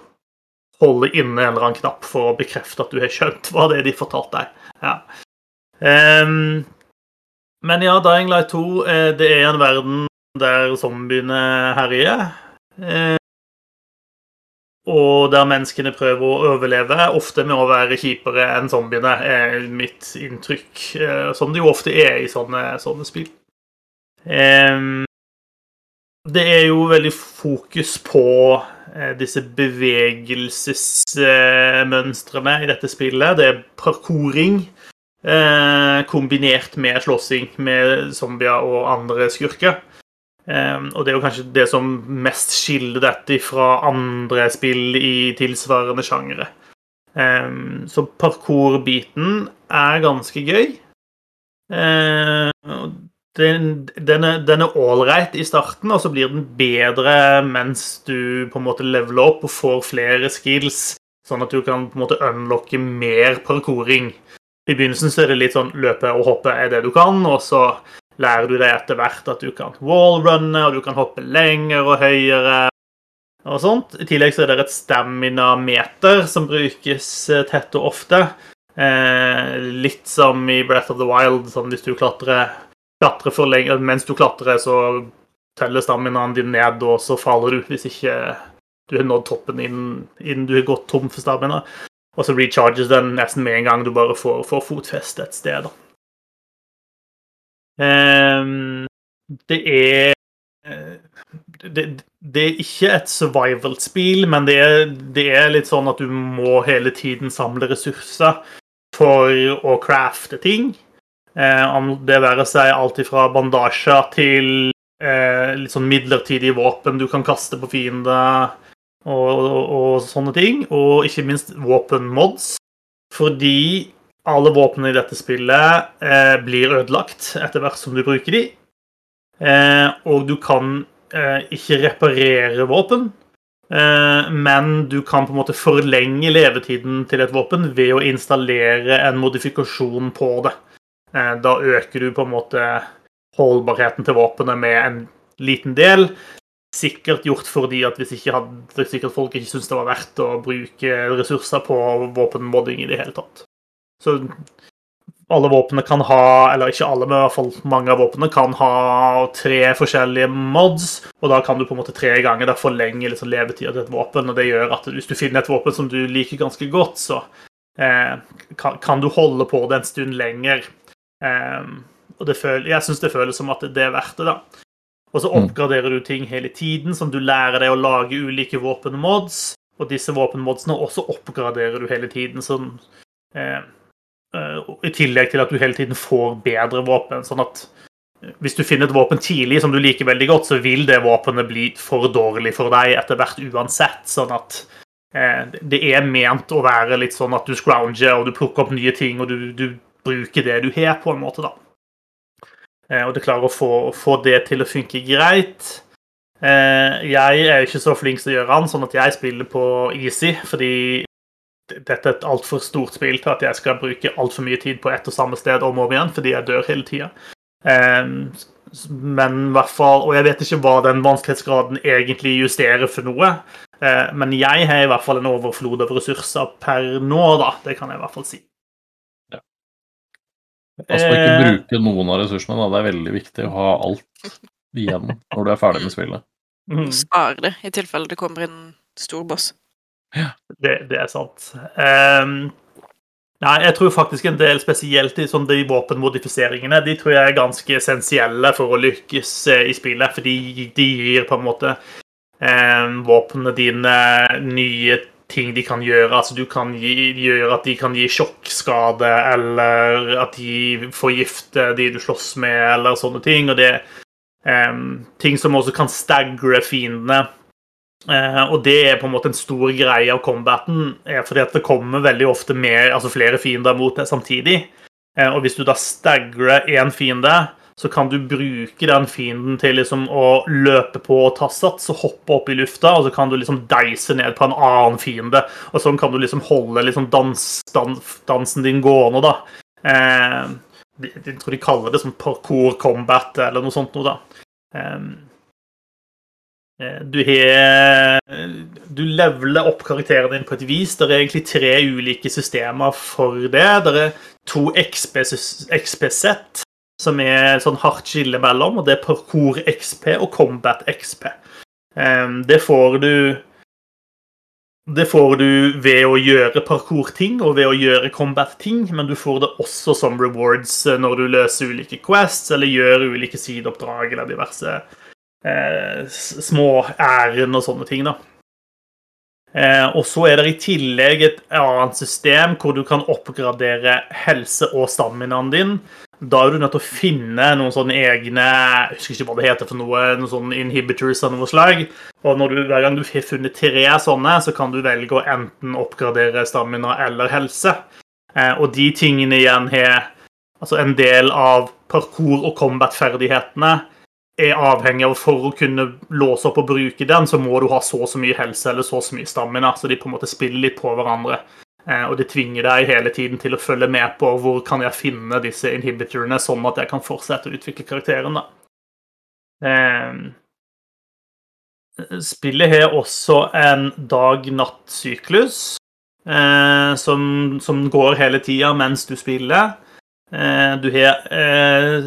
holde inne en eller annen knapp for å bekrefte at du har skjønt hva det er de fortalte deg. Ja. Ehm, men ja, Dying Light 2, eh, det er en verden der zombiene herjer. Eh, og der menneskene prøver å overleve, ofte med å være kjipere enn zombiene, er mitt inntrykk. eh, Som det jo ofte er i sånne, sånne spill. Det er jo veldig fokus på disse bevegelsesmønstrene i dette spillet. Det er parkouring eh, kombinert med slåssing med zombier og andre skurker. Um, og det er jo kanskje det som mest skiller dette fra andre spill i tilsvarende sjangere. Um, så parkour-biten er ganske gøy. Den, den er ålreit i starten, og så blir den bedre mens du på en måte leveler opp og får flere skills, sånn at du kan på en måte unlocke mer parkouring. I begynnelsen så er det litt sånn løpe og hoppe er det du kan, og så lærer du deg etter hvert at du kan wallrunne, og du kan hoppe lenger og høyere. og sånt. I tillegg så er det et stamina-meter som brukes eh, tett og ofte. Eh, litt som i Breath of the Wild, sånn hvis du klatrer, klatrer for lenge Mens du klatrer, så teller staminaen din ned, og så faller du hvis ikke du har nådd toppen innen, innen du har gått tom for stamina. Og så recharges den nesten med en gang du bare får, får fotfeste et sted. da. Um, det er eh, det, det er ikke et survival-spill, men det er, det er litt sånn at du må hele tiden samle ressurser for å crafte ting. Eh, om det være seg alt ifra bandasjer til eh, litt sånn midlertidige våpen du kan kaste på fiender, og, og, og sånne ting. Og ikke minst våpenmods. Fordi alle våpnene i dette spillet eh, blir ødelagt etter hvert som du bruker de. Eh, og du kan eh, ikke reparere våpen, eh, men du kan på en måte forlenge levetiden til et våpen ved å installere en modifikasjon på det. Eh, da øker du på en måte holdbarheten til våpenet med en liten del. Sikkert gjort fordi at hvis ikke hadde sikkert folk ikke syntes det var verdt å bruke ressurser på våpenmodding i det hele tatt. Så alle våpnene kan ha, eller ikke alle, men i hvert fall mange av våpnene kan ha tre forskjellige mods, og da kan du på en måte tre ganger da forlenge liksom levetida til et våpen. og Det gjør at hvis du finner et våpen som du liker ganske godt, så eh, kan, kan, du holde på det en stund lenger. Eh, og føl, jeg syns det føles som at det er verdt det, da. Og så mm. oppgraderer du ting hele tiden, som du lærer deg å lage ulike våpenmods, og disse våpenmodsene også oppgraderer du hele tiden. sånn eh, Eh, I tillegg til at du hele tiden får bedre våpen. sånn at eh, hvis du finner et våpen tidlig som du liker veldig godt, så vil det våpenet bli for dårlig for deg etter hvert uansett. Sånn at eh, det er ment å være litt sånn at du scrounger og du plukker opp nye ting, og du, du bruker det du har, på en måte, da. Eh, og du klarer å få, få, det til å funke greit. Eh, jeg er ikke så flink til å gjøre den, sånn at jeg spiller på easy, fordi dette er et altfor stort spill til at jeg skal bruke altfor mye tid på ett og samme sted om og om igjen, fordi jeg dør hele tida. Um, men i hvert fall Og jeg vet ikke hva den vanskelighetsgraden egentlig justerer for noe. Men jeg har i hvert fall en overflod av ressurser per nå, da. Det kan jeg i hvert fall si. Ja. Altså ikke uh, bruke noen av ressursene, da. Det er veldig viktig å ha alt igjen når du er ferdig med spillet. Mm. Spare det i tilfelle det kommer en stor boss. Ja. Det, det er sant. Um, nei, jeg tror faktisk en del, spesielt i sånn, de våpenmodifiseringene, de tror jeg er ganske essensielle for å lykkes eh, i spillet. For de, de gir på en måte um, våpnene dine nye ting de kan gjøre. Altså du kan gi, gjøre at de kan gi sjokkskade, eller at de forgifter de du slåss med, eller sånne ting. Og det er um, ting som også kan stagre fiendene. Uh, og det er på en måte en stor greie av combaten, er fordi at det kommer veldig ofte mer, altså flere fiender mot deg samtidig. Uh, og hvis du da stagrer én fiende, så kan du bruke den fienden til liksom å løpe på og ta sats og hoppe opp i lufta, og så kan du liksom deise ned på en annen fiende. Og sånn kan du liksom holde liksom dans, dans, dansen din gående, da. Eh, jeg tror de kaller det sånn parkour combat eller noe sånt noe, da. Eh, Eh, du har Du leveler opp karakteren din på et vis. Det er egentlig tre ulike systemer for det. Det er to XP-sett, som er sånn hardt skille mellom, og det er parkour XP og combat XP. Det får du det får du ved å gjøre parkour-ting og ved å gjøre combat-ting, men du får det også som rewards når du løser ulike quests eller gjør ulike sideoppdrag eller diverse eh, små ærend og sånne ting. da. Eh, og så er det i tillegg et annet system hvor du kan oppgradere helse og staminaen din. Da er du nødt til å finne noen sånne egne jeg husker ikke hva det heter for noe, noen sånne inhibitors av noe slag. Og du, hver gang du har funnet tre sånne, så kan du velge å enten oppgradere stamina eller helse. Eh, og de tingene igjen har altså en del av parkour- og combat-ferdighetene er avhengig av For å kunne låse opp og bruke den, så må du ha så og så mye helse eller så og så mye stamina. Så de på en måte spiller litt på hverandre. Eh, og det tvinger deg hele tiden til å følge med på hvor kan jeg finne disse inhibitorene, sånn at jeg kan fortsette å utvikle karakteren. da. Eh, spillet har også en dag-natt-syklus eh, som, som, går hele tida mens du spiller. Eh, du har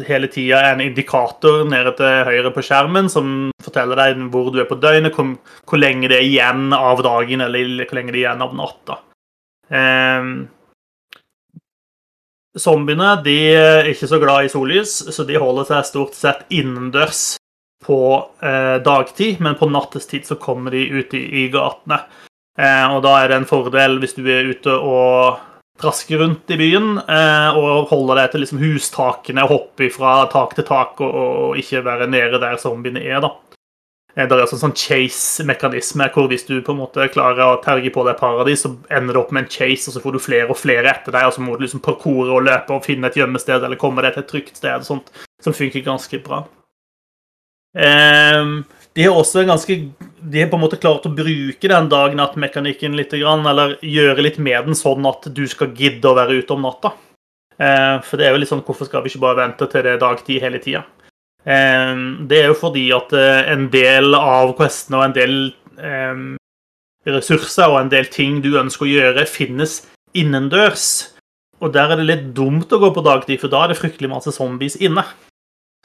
hele tida en indikator nede til høyre på skjermen som forteller deg hvor du er på døgnet, hvor, hvor lenge det er igjen av dagen, eller hvor lenge det er igjen av natta. Eh, zombiene de er ikke så glad i sollys, så de holder seg stort sett innendørs på eh, dagtid, men på nattestid så kommer de ut i, i gatene. Eh, og da er det en fordel hvis du er ute og trasker rundt i byen eh, og holder deg til liksom hustakene og hopper fra tak til tak og, og, ikke være nede der zombiene er. da. Eh, Det er også en sånn chase-mekanisme, hvor hvis du på en måte klarer å terge på deg paradis, så ender det opp med en chase, og så får du flere og flere etter deg, og så må du liksom parkoure og løpe og finne et gjemmested eller komme deg til et trygt sted, og sånt, som funker ganske bra. Um, de har også ganske De har på en måte klart å bruke den dag-natt-mekanikken litt, eller gjøre litt med den sånn at du skal gidde å være ute om natta. Uh, For det er jo litt sånn Hvorfor skal vi ikke bare vente til det er dagtid hele tida? Det er jo fordi at eh, en del av questene og en del ressurser og en del ting du ønsker å gjøre, finnes innendørs. Og der er det litt dumt å gå på dagtid, for da er det fryktelig masse zombies inne.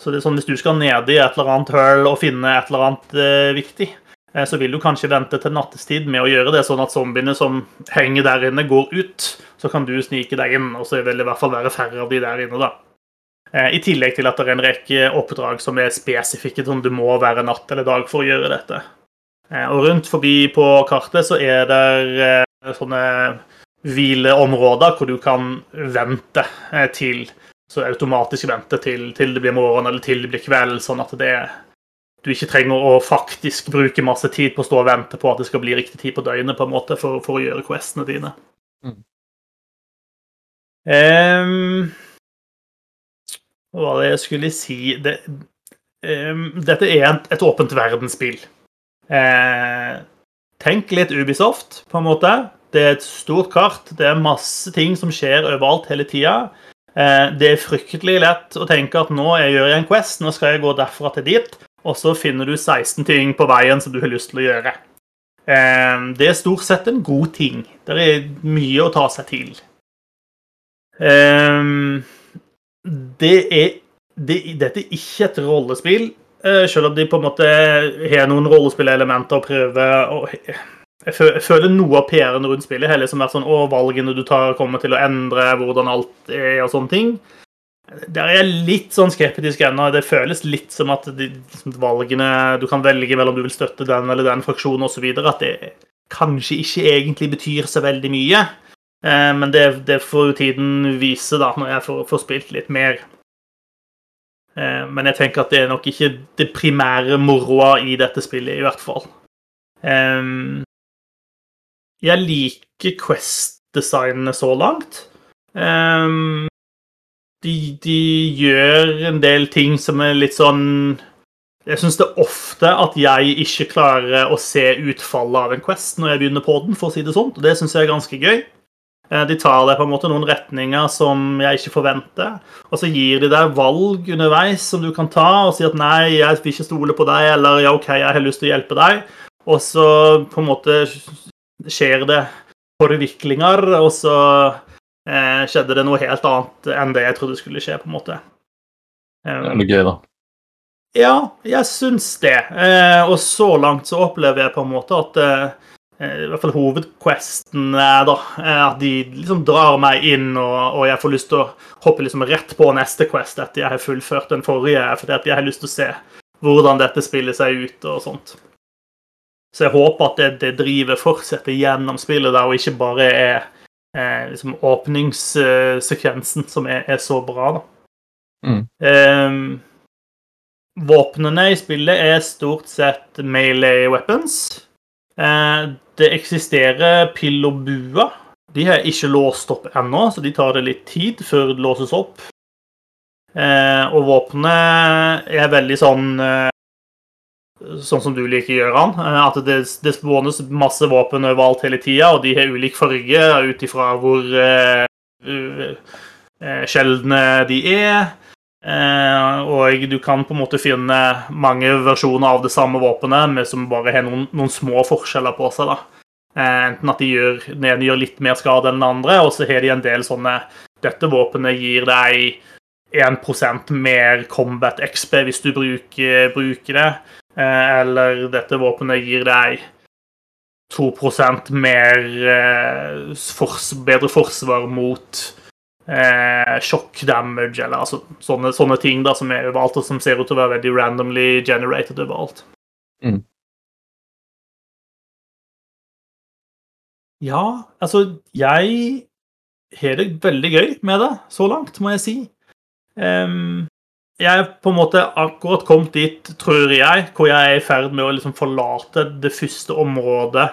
Så det er sånn hvis du skal ned i et eller annet høl og finne et eller annet eh, viktig, eh, så vil du kanskje vente til nattestid med å gjøre det, sånn at zombiene som henger der inne, går ut. Så kan du snike deg inn, og så vil det i hvert fall være færre av de der inne, da. Eh, I tillegg til at det er en rekke oppdrag som er spesifikke, sånn du må være natt eller dag for å gjøre dette. Eh, Og rundt forbi på kartet så er det eh, sånne hvileområder hvor du kan vente til Så automatisk vente til, til det blir morgen eller til det blir kveld, sånn at det du ikke trenger å faktisk bruke masse tid på å stå og vente på at det skal bli riktig tid på døgnet på en måte for, for å gjøre questene dine. Mm. Ehm, hva det jeg skulle si det, um, Dette er et, et åpent verdensspill. Eh, tenk litt Ubisoft, på en måte. Det er et stort kart. Det er masse ting som skjer overalt hele tida. Eh, det er fryktelig lett å tenke at nå jeg gjør jeg en Quest, nå skal jeg gå derfra til dit, og så finner du 16 ting på veien som du har lyst til å gjøre. Eh, det er stort sett en god ting. Det er mye å ta seg til. Eh, det er det, Dette er ikke et rollespill, eh, selv om de på en måte har noen rollespillelementer og prøver å jeg fø- jeg føler noe av PR-en rundt spillet har liksom vært sånn Å, valgene du tar, kommer til å endre hvordan alt er, og sånne ting. Der er jeg litt sånn skeptisk ennå. Det føles litt som at de, liksom, valgene Du kan velge mellom du vil støtte den eller den fraksjonen osv. At det kanskje ikke egentlig betyr så veldig mye. Eh, men det, det får jo tiden vise, da, når jeg får, får spilt litt mer. Eh, men jeg tenker at det er nok ikke det primære moroa i dette spillet, i hvert fall. Jeg liker Quest-designene så langt. De, de gjør en del ting som er litt sånn Jeg syns det er ofte at jeg ikke klarer å se utfallet av en Quest når jeg begynner på den, for å si det sånn. Og det syns jeg er ganske gøy. Eh, De tar deg på en måte noen retninger som jeg ikke forventer. Og så gir de deg valg underveis som du kan ta, og si at 'nei, jeg vil ikke stole på deg', eller 'ja, OK, jeg har lyst til å hjelpe deg'. Og så på en måte skjer det forviklinger, og så eh, skjedde det noe helt annet enn det jeg trodde skulle skje, på en måte. Det Um, er noe gøy, da. ja, jeg syns det. Eh, og så langt så opplever jeg på en måte at eh, i hvert fall hovedquesten er da, eh, at de liksom drar meg inn, og, og jeg får lyst til å hoppe liksom rett på neste quest etter jeg har fullført den forrige, fordi at jeg har lyst til å se hvordan dette spiller seg ut og sånt. Så jeg håper at det, det drivet fortsetter gjennom spillet der, og ikke bare er eh, liksom åpningssekvensen som er, er så bra, da. Mm. Ehm, våpnene i spillet er stort sett melee weapons. Eh, det eksisterer pill og bue. De er ikke låst opp ennå, så de tar det litt tid før det låses opp. Eh, og våpenet er veldig sånn eh, Sånn som du liker, Gøran. At det, det spånes masse våpen overalt hele tida, og de har ulik farge ut ifra hvor sjeldne de er. Eh, og du kan på en måte finne mange versjoner av det samme våpenet, men som bare har noen, noen små forskjeller på seg. da. Eh, enten at de gjør, den ene gjør litt mer skade enn den andre, og så har de en del sånne Dette våpenet gir deg 1% mer combat XP hvis du bruker, bruker det. Eh, eller dette våpenet gir deg 2 mer bedre forsvar mot eh, shock damage, eller altså sånne, sånne ting da som er overalt, og som ser ut til å være veldig randomly generated overalt. Mm. Ja, altså Jeg har det veldig gøy med det så langt, må jeg si. Um, jeg er på en måte akkurat kommet dit, tror jeg, hvor jeg er i ferd med å liksom forlate det første området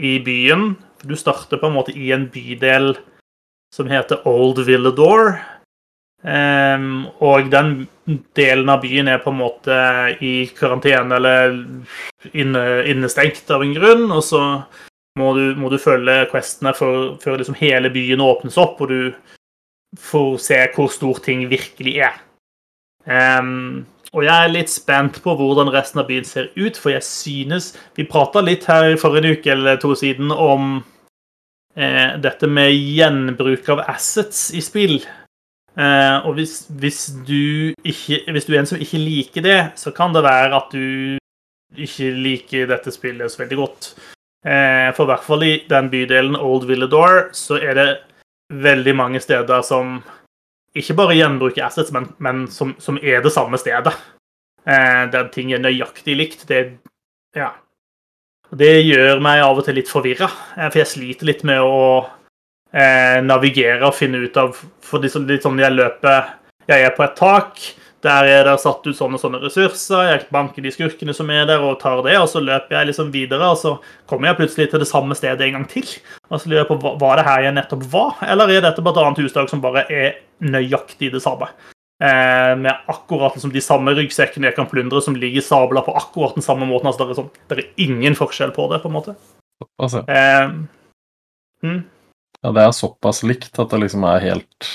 i byen. Du starter på en måte i en bydel som heter Old Villador. Um, og den delen av byen er på en måte i karantene eller inne, innestengt av en grunn. Og så må du, må du følge questene før, liksom hele byen åpnes opp, og du får se hvor stor ting virkelig er. Um, og jeg er litt spent på hvordan resten av byen ser ut, for jeg synes Vi prata litt her i forrige uke eller to siden om eh, dette med gjenbruk av assets i spill. Eh, og hvis, hvis, du ikke, hvis du er en som ikke liker det, så kan det være at du ikke liker dette spillet så veldig godt. Eh, for i hvert fall i den bydelen Old Villador så er det veldig mange steder som ikke bare gjenbruker assets, men, men som, som, er det samme stedet. Eh, der ting er nøyaktig likt. Det, ja. Det gjør meg av og til litt forvirra, eh, for jeg sliter litt med å eh, navigere og finne ut av For litt sånn, jeg løper Jeg er på et tak. Der er det satt ut sånne og sånne ressurser. Jeg banker de skurkene som er der, og tar det. Og så løper jeg liksom videre, og så kommer jeg plutselig til det samme stedet en gang til. Og så lurer jeg på, Var det her jeg nettopp var, eller er dette bare et annet hustak som bare er nøyaktig det samme? Eh, med akkurat liksom, de samme ryggsekkene jeg kan plundre, som ligger sabla på akkurat den samme måten. altså Det er, sånn, det er ingen forskjell på det, på en måte. Altså. Eh, hmm? Ja, det er såpass likt at det liksom er helt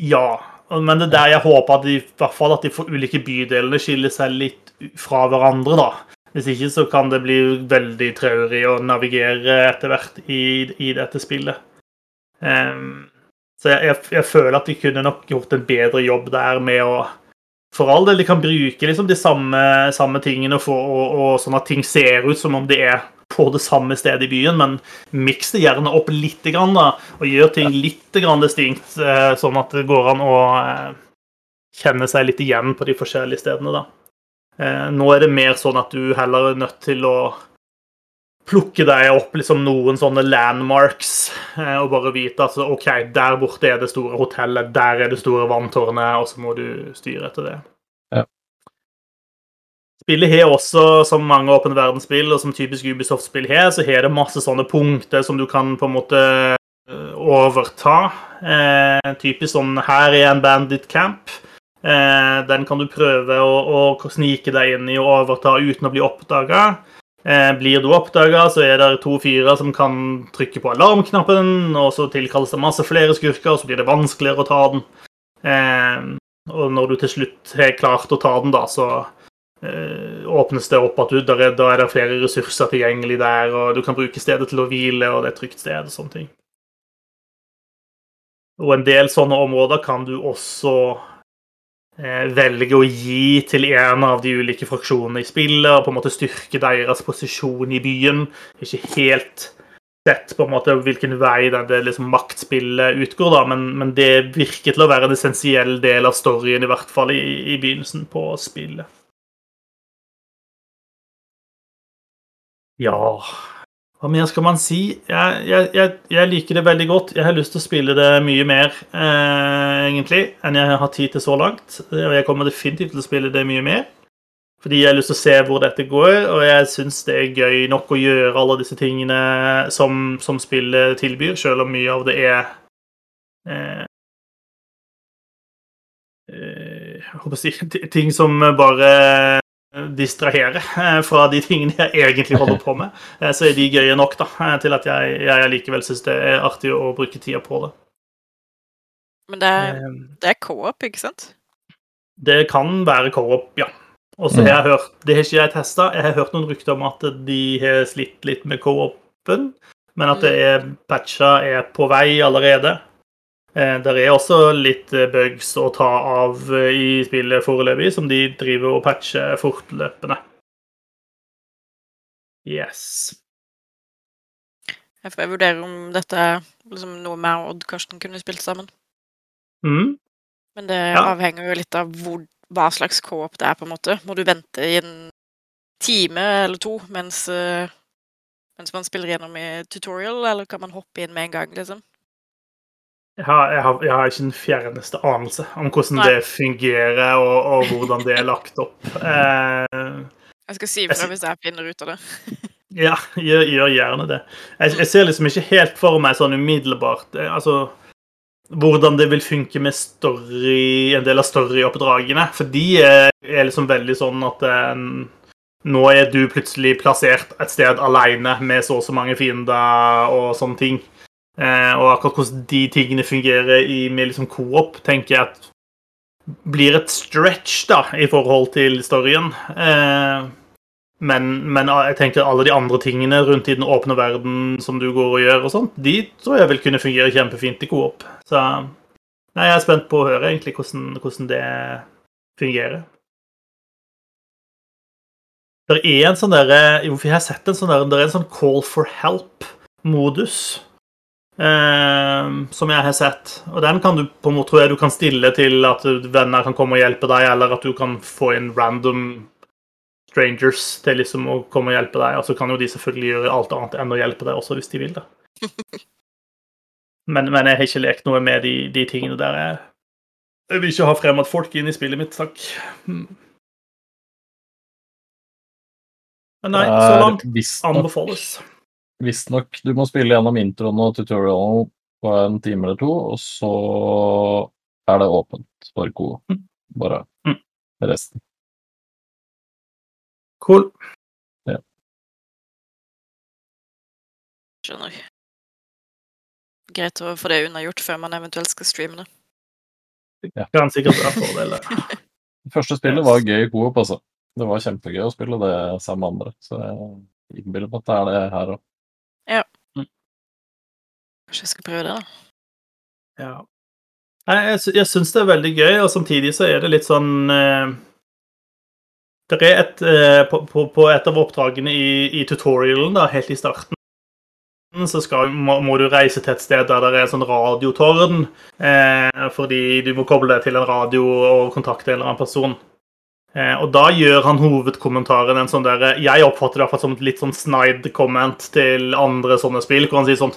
Ja. Men det er der jeg håper at de, i hvert fall at de ulike bydelene skiller seg litt fra hverandre, da. Hvis ikke så kan det bli veldig traurig å navigere etter hvert i, i dette spillet. Um, så jeg, jeg, jeg, føler at de kunne nok gjort en bedre jobb der med å For all del, de kan bruke liksom de samme, samme tingene for, og, og sånn at ting ser ut som om de er på det samme stedet i byen, men miks det gjerne opp litt, grann, da, og gjør ting litt grann distinkt, eh, sånn at det går an å eh, kjenne seg litt igjen på de forskjellige stedene. da. Eh, nå er det mer sånn at du heller er nødt til å plukke deg opp liksom noen sånne landmarks og bare vite at OK, der borte er det store hotellet, der er det store vanntårnet, og så må du styre etter det. Spillet har også, som mange åpne verdensspill, og som typisk Ubisoft-spill har, så har det masse sånne punkter som du kan på en måte eh, overta. Eh, typisk sånn Her er en bandit camp. Eh, den kan du prøve å, å, snike deg inn i og overta uten å bli oppdaga. Eh, blir du oppdaga, så er det to fyrer som kan trykke på alarmknappen, og så tilkalles det masse flere skurker, og så blir det vanskeligere å ta den. Eh, og når du til slutt har klart å ta den, da, så Eh, åpnes det opp at du, der er, da er det flere ressurser tilgjengelig der, og du kan bruke stedet til å hvile, og det er et trygt sted og sånne ting. Og en del sånne områder kan du også eh, velge å gi til en av de ulike fraksjonene i spillet, og på en måte styrke deres posisjon i byen. Ikke helt sett på en måte hvilken vei det liksom maktspillet utgår, da, men, men, det virker til å være en essensiell del av storyen, i hvert fall i, i begynnelsen på spillet. Ja Hva mer skal man si? Jeg, jeg, jeg, jeg, liker det veldig godt. Jeg har lyst til å spille det mye mer, eh, egentlig, enn jeg har tid til så langt. Jeg kommer definitivt til å spille det mye mer. Fordi jeg har lyst til å se hvor dette går, og jeg syns det er gøy nok å gjøre alle disse tingene som, som spillet tilbyr, selv om mye av det er eh, eh jeg håper å si, ting som bare distrahere eh, fra de tingene jeg egentlig holder på med, eh, så er de gøye nok da, eh, til at jeg, jeg likevel syns det er artig å bruke tida på det. Men det er, det er co-op, ikke sant? Det kan være co-op, ja. Og så har jeg hørt Det har ikke jeg testa. Jeg har hørt noen rykter om at de har slitt litt med co-open, men at det mm. er patcha er på vei allerede. Eh, det er også litt eh, bugs å ta av eh, i spillet foreløpig, som de driver og patcher fortløpende. Yes. Jeg får vurdere om dette er liksom noe mer Odd Karsten kunne spilt sammen. Mm. Men det ja. avhenger jo litt av hvor, hva slags co-op det er, på en måte. Må du vente i en time eller to mens, mens man spiller gjennom i tutorial, eller kan man hoppe inn med en gang, liksom? Jeg har, jeg, har, jeg har, ikke den fjerneste anelse om hvordan Nei. det fungerer, og, og, hvordan det er lagt opp. Eh, jeg skal si ifra hvis jeg finner ut av det. ja, gjør, gjør, gjerne det. Jeg, jeg, ser liksom ikke helt for meg sånn umiddelbart eh, altså, hvordan det vil funke med story, en del av storyoppdragene. For de er, er liksom veldig sånn at eh, nå er du plutselig plassert et sted alene med så og så mange fiender og sånne ting. Eh, og akkurat hvordan de tingene fungerer i, med liksom co-op, tenker jeg at blir et stretch da, i forhold til storyen. Eh, men, men, jeg tenker alle de andre tingene rundt i den åpne verden som du går og gjør, og sånt, de tror jeg vil kunne fungere kjempefint i co-op. Så nei, jeg er spent på å høre egentlig hvordan, hvordan det fungerer. Det er en sånn derre Jeg har sett en sånn der, det er en sånn call for help-modus Eh, som jeg har sett. Og den kan du på en måte, tror jeg du kan stille til at venner kan komme og hjelpe deg, eller at du kan få inn random strangers til liksom å komme og hjelpe deg. Og så kan jo de selvfølgelig gjøre alt annet enn å hjelpe deg også, hvis de vil det. Men, men jeg har ikke lekt noe med de, de tingene der. Jeg, jeg vil ikke ha fremmedfolk inn i spillet mitt, takk. Hmm. Men nei, så langt anbefales. Visstnok du må spille gjennom introen og tutorialen på en time eller to, og så er det åpent for co. Mm. Bare mm. resten. Cool. Ja. Skjønner. Greit å få det unnagjort før man eventuelt skal streame det. Ja. Kan sikkert være fordeler. det første spillet var gøy i coop, altså. Det var kjempegøy å spille det sammen med andre. Så jeg innbiller meg at det er det her òg. Ja. Mm. Kanskje jeg skal prøve det, da. Ja. Nei, jeg, jeg syns det er veldig gøy, og samtidig så er det litt sånn eh, Det er et eh, på, på, på, et av oppdragene i, i, tutorialen, da, helt i starten, så skal, må, må, du reise til et sted der det er en sånn radiotårn, eh, fordi du må koble deg til en radio og kontakte en eller annen person. Eh, og da gjør han hovedkommentaren en sånn der Jeg oppfatter det som et litt sånn snide-comment til andre sånne spill, hvor han sier sånn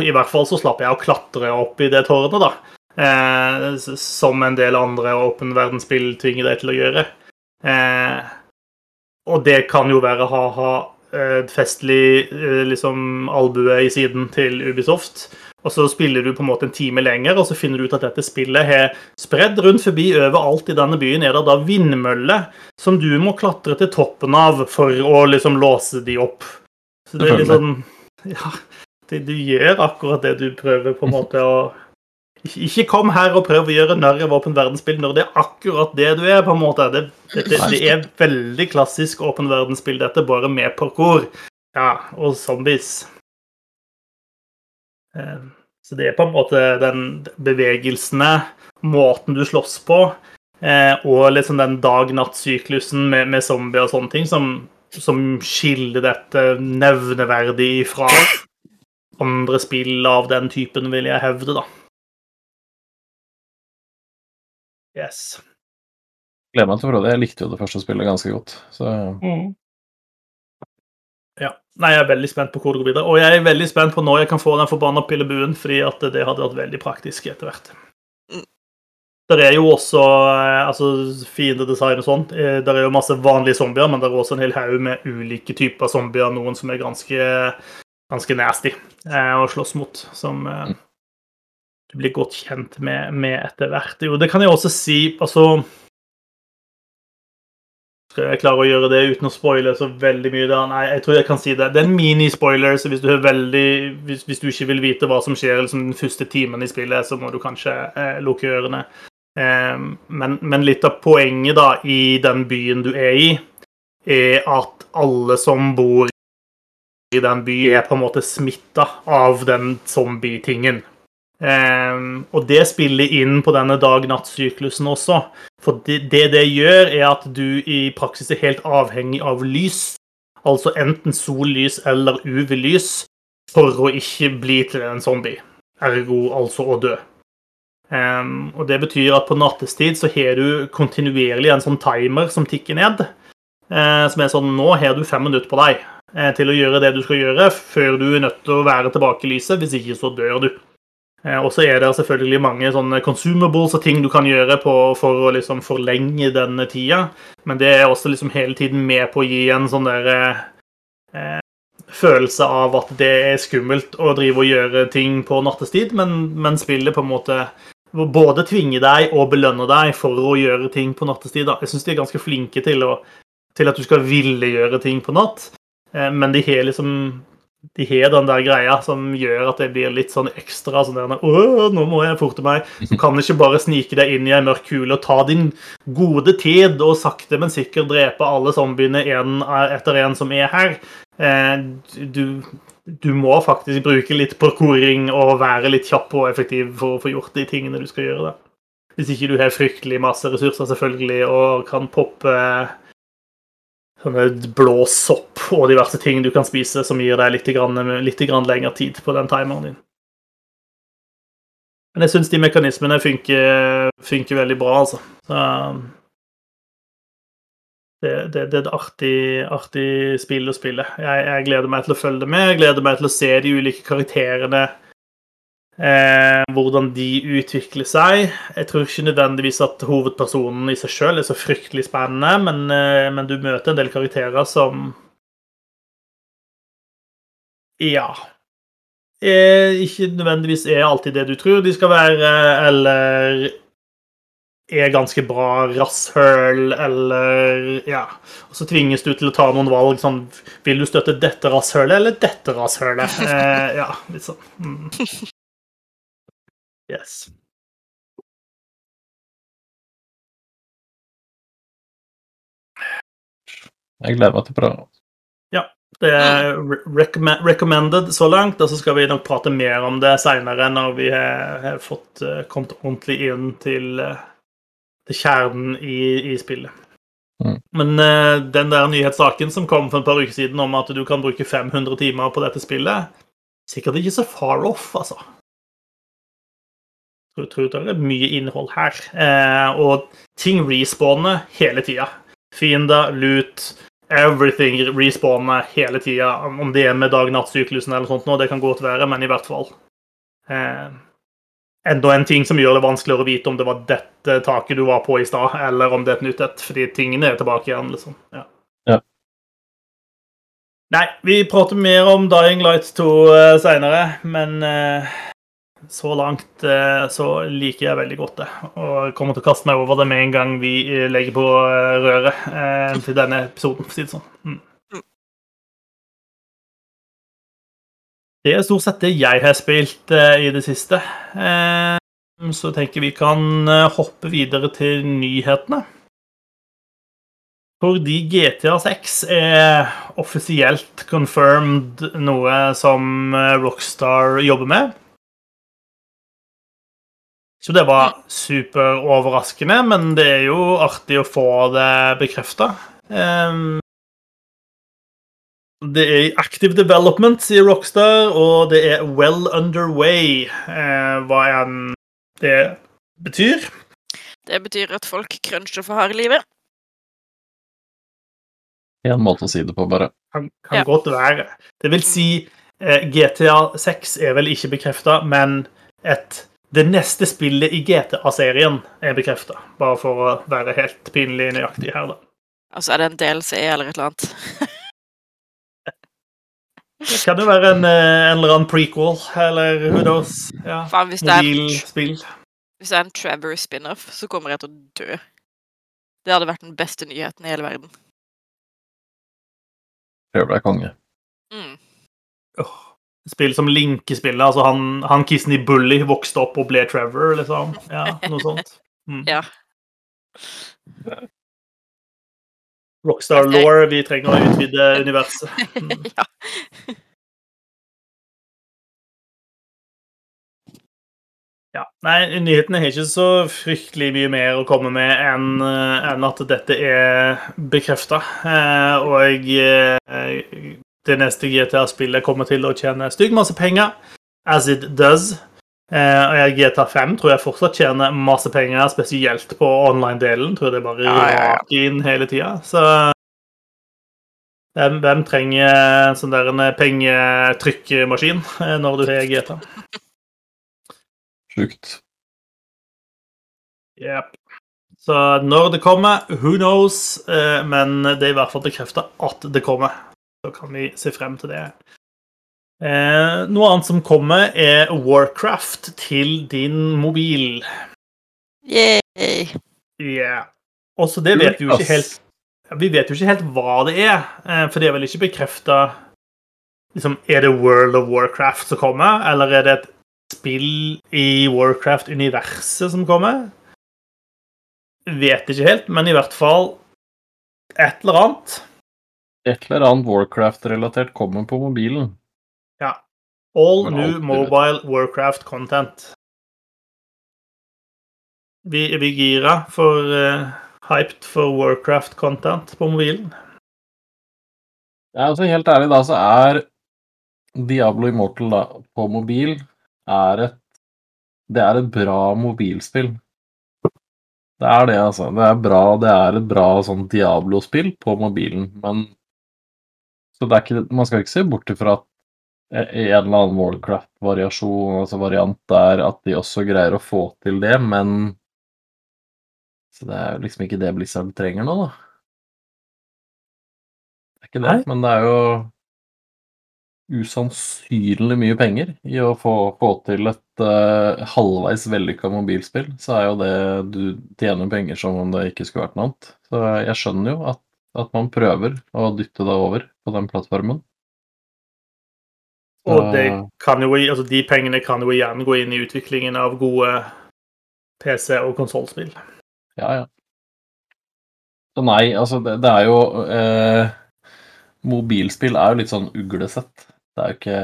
I hvert fall så slapp jeg å klatre opp i det tårnet, da. Eh, som en del andre åpen verdensspill tvinger deg til å gjøre. Eh, og det kan jo være ha-ha, et festlig eh, liksom albue i siden til Ubisoft. Og så spiller du på en måte en time lenger, og så finner du ut at dette spillet har spredd rundt forbi overalt i denne byen er det da vindmøller som du må klatre til toppen av for å liksom låse de opp. Så det er litt sånn Ja, det, du gjør akkurat det du prøver på en måte å ikke kom her og prøv å gjøre narr av åpen verdensspill når det er akkurat det du er. på en måte. Det, det, det er veldig klassisk åpen verdensspill, dette, bare med parkour. Ja, og zombies. Eh, så det er på en måte den bevegelsene, måten du slåss på, eh, og liksom den dag-natt-syklusen med, med, zombier og sånne ting, som, som skiller dette nevneverdig fra andre spill av den typen, vil jeg hevde, da. Yes. Gleder meg til å prøve det. Jeg likte jo det første spillet ganske godt. Så mm. Nei, jeg er veldig spent på hvor det går videre. Og jeg er veldig spent på når jeg kan få den forbanna pillebuen, fordi at det hadde vært veldig praktisk etter hvert. Der Det er jo også altså, altså, fiendedesign og sånn. der det er jo masse vanlige zombier, men det er også en hel haug med ulike typer zombier. Noen som er ganske, ganske nasty eh, å slåss mot. Som eh, mm. du blir godt kjent med, med etter hvert. Jo, det kan jeg også si Altså skal jeg klare å gjøre det uten å spoile så veldig mye? Da? Nei, jeg tror jeg kan si det. Det er en mini-spoiler, så hvis du, veldig, hvis, hvis du, ikke vil vite hva som skjer liksom, den første timen i spillet, så må du kanskje eh, lukke ørene. Eh, men, men, litt av poenget da, i den byen du er i, er at alle som bor i den byen, er på en måte smitta av den zombie-tingen. Um, og det spiller inn på denne dag-natt-syklusen også. For det, det, det gjør, er at du i praksis er helt avhengig av lys. Altså enten sollys eller UV-lys for å ikke bli til en zombie. Ergo altså å dø. Um, og det betyr at på nattestid så har du kontinuerlig en sånn timer som tikker ned. Uh, som er sånn Nå har du fem minutter på deg uh, til å gjøre det du skal gjøre, før du er nødt til å være tilbake i lyset. Hvis ikke så dør du. Eh, og så er det selvfølgelig mange sånne consumables og ting du kan gjøre på, for å liksom forlenge denne tida. Men det er også liksom hele tiden med på å gi en sånn der eh, følelse av at det er skummelt å drive og gjøre ting på nattestid, men, men spillet på en måte både tvinger deg og belønner deg for å gjøre ting på nattestid. Da. Jeg syns de er ganske flinke til, å, til, at du skal ville gjøre ting på natt, eh, men de har liksom de har den der greia som gjør at det blir litt sånn ekstra sånn der, Åh, nå må jeg forte meg. Du kan ikke bare snike deg inn i ei mørk kule og ta din gode tid og sakte, men sikkert drepe alle zombiene en etter en som er her. Eh, du, du må faktisk bruke litt parkouring og være litt kjapp og effektiv for å få gjort de tingene du skal gjøre. da. Hvis ikke du har fryktelig masse ressurser selvfølgelig og kan poppe sånne blå sopp og diverse ting du kan spise som gir deg litt, grann, litt grann lengre tid på den timeren din. Men jeg syns de mekanismene funker, funker, veldig bra, altså. Så, det, det, det, er et artig, artig spill å spille. Jeg, jeg, gleder meg til å følge det med. Jeg gleder meg til å se de ulike karakterene Eh, hvordan de utvikler seg. Jeg tror ikke nødvendigvis at hovedpersonen i seg sjøl er så fryktelig spennende, men, eh, men, du møter en del karakterer som Ja. Er, ikke nødvendigvis er alltid det du tror de skal være, eller er ganske bra rasshøl, eller Ja. Og så tvinges du til å ta noen valg sånn Vil du støtte dette rasshølet eller dette rasshølet? Eh, ja, litt sånn. Mm. Yes. Jeg gleder meg til å prøve. Ja. Det er recommended så langt, og så skal vi nok prate mer om det seinere når vi har, fått uh, kommet ordentlig inn til, uh, til kjernen i, i spillet. Mm. Men uh, den der nyhetssaken som kom for et par uker siden om at du kan bruke 500 timer på dette spillet, sikkert ikke så far off, altså. Jeg tror det er mye innhold her. Eh, og ting respawner hele tida. Fiender, loot, everything respawner hele tida. Om det er med dag-natt-syklusen eller sånt, nå, det kan godt være, men i hvert fall. Eh, enda en ting som gjør det vanskeligere å vite om det var dette taket du var på i stad, eller om det er et nytt et, fordi tingene er tilbake igjen, liksom. Ja. ja. Nei, vi prater mer om Dying Light 2 uh, seinere, men uh, så langt eh, så liker jeg veldig godt det. Og kommer til å kaste meg over det med en gang vi eh, legger på eh, røret til denne episoden, for å si det sånn. Mm. Det er stort sett det jeg har spilt i det siste. Så jeg tenker vi kan hoppe videre til nyhetene. Fordi GTA 6 er offisielt confirmed noe som Rockstar jobber med. Så det var superoverraskende, men det er jo artig å få det bekrefta. Um, det er i active development, sier Rockstar, og det er well underway, uh, hva enn det betyr. Det betyr at folk cruncher for harde livet. En måte å si det på, bare. Kan, kan ja. godt være. Det vil si, eh, GTA 6 er vel ikke bekrefta, men et det neste spillet i GTA-serien er bekrefta, bare for å være helt pinlig nøyaktig her, da. Altså, er det en DLC eller et eller annet? det kan jo være en, eh, en, eller annen prequel, eller who knows. Ja, Fan, hvis Mobilspill. Hvis det er en Trevor spin-off, så kommer jeg til å dø. Det hadde vært den beste nyheten i hele verden. Trevor er konge. Mm. Oh. Spill som Linke-spillet. Altså han, han kissen i Bully vokste opp og ble Trevor, liksom. Ja, noe sånt. Mm. Ja. Rockstar Law, vi trenger å utvide universet. Mm. ja. Ja. Nei, nyhetene har ikke så fryktelig mye mer å komme med enn eh, at dette er bekrefta. Eh, og eh, det neste GTA-spillet kommer til å tjene stygg masse penger, as it does. Eh, GTA 5 tror jeg fortsatt tjener masse penger, spesielt på online-delen. Tror jeg det bare ja, ja, ja. inn hele tida. Så hvem, hvem trenger sånn der en pengetrykkmaskin eh, når du har GTA? Sjukt. Yep. Så når det kommer, who knows? Eh, Men det er i hvert fall bekrefta at det kommer. Så kan vi se frem til det. Eh, Noe annet som kommer, er Warcraft til din mobil. Yay! Yeah. Også det vet vi jo ikke helt Vi vet jo ikke helt hva det er, eh, for det er vel ikke bekrefta liksom, Er det World of Warcraft som kommer, eller er det et spill i Warcraft-universet som kommer? Vet ikke helt, men i hvert fall et eller annet. Et eller annet Warcraft-relatert kommer på mobilen. Ja. All new mobile Warcraft content. Vi vi gira for uh, hyped for Warcraft content på mobilen. Ja, altså Helt ærlig, da, så er Diablo Immortal da, på mobil er et Det er et bra mobilspill. Det er det, altså. Det er bra, det er et bra sånn Diablo-spill på mobilen, men Så ikke, man skal ikke se bort ifra at en eller annen Warcraft-variasjon, altså variant der, at de også greier å få til det, men Så det er jo liksom ikke det Blizzard trenger nå, da. Det er ikke det, Nei. men det er jo usannsynlig mye penger i å få, få til et uh, halvveis vellykka mobilspill. Så er jo det du tjener penger som om det ikke skulle vært noe annet. Så jeg skjønner jo at, at man prøver å dytte det over på den plattformen. Og det Så- kan jo, altså de pengene kan jo igjen gå inn i utviklingen av gode PC- og konsollspill. Ja, ja. Så nei, altså det, det er jo eh, Mobilspill er jo litt sånn uglesett. Det er jo ikke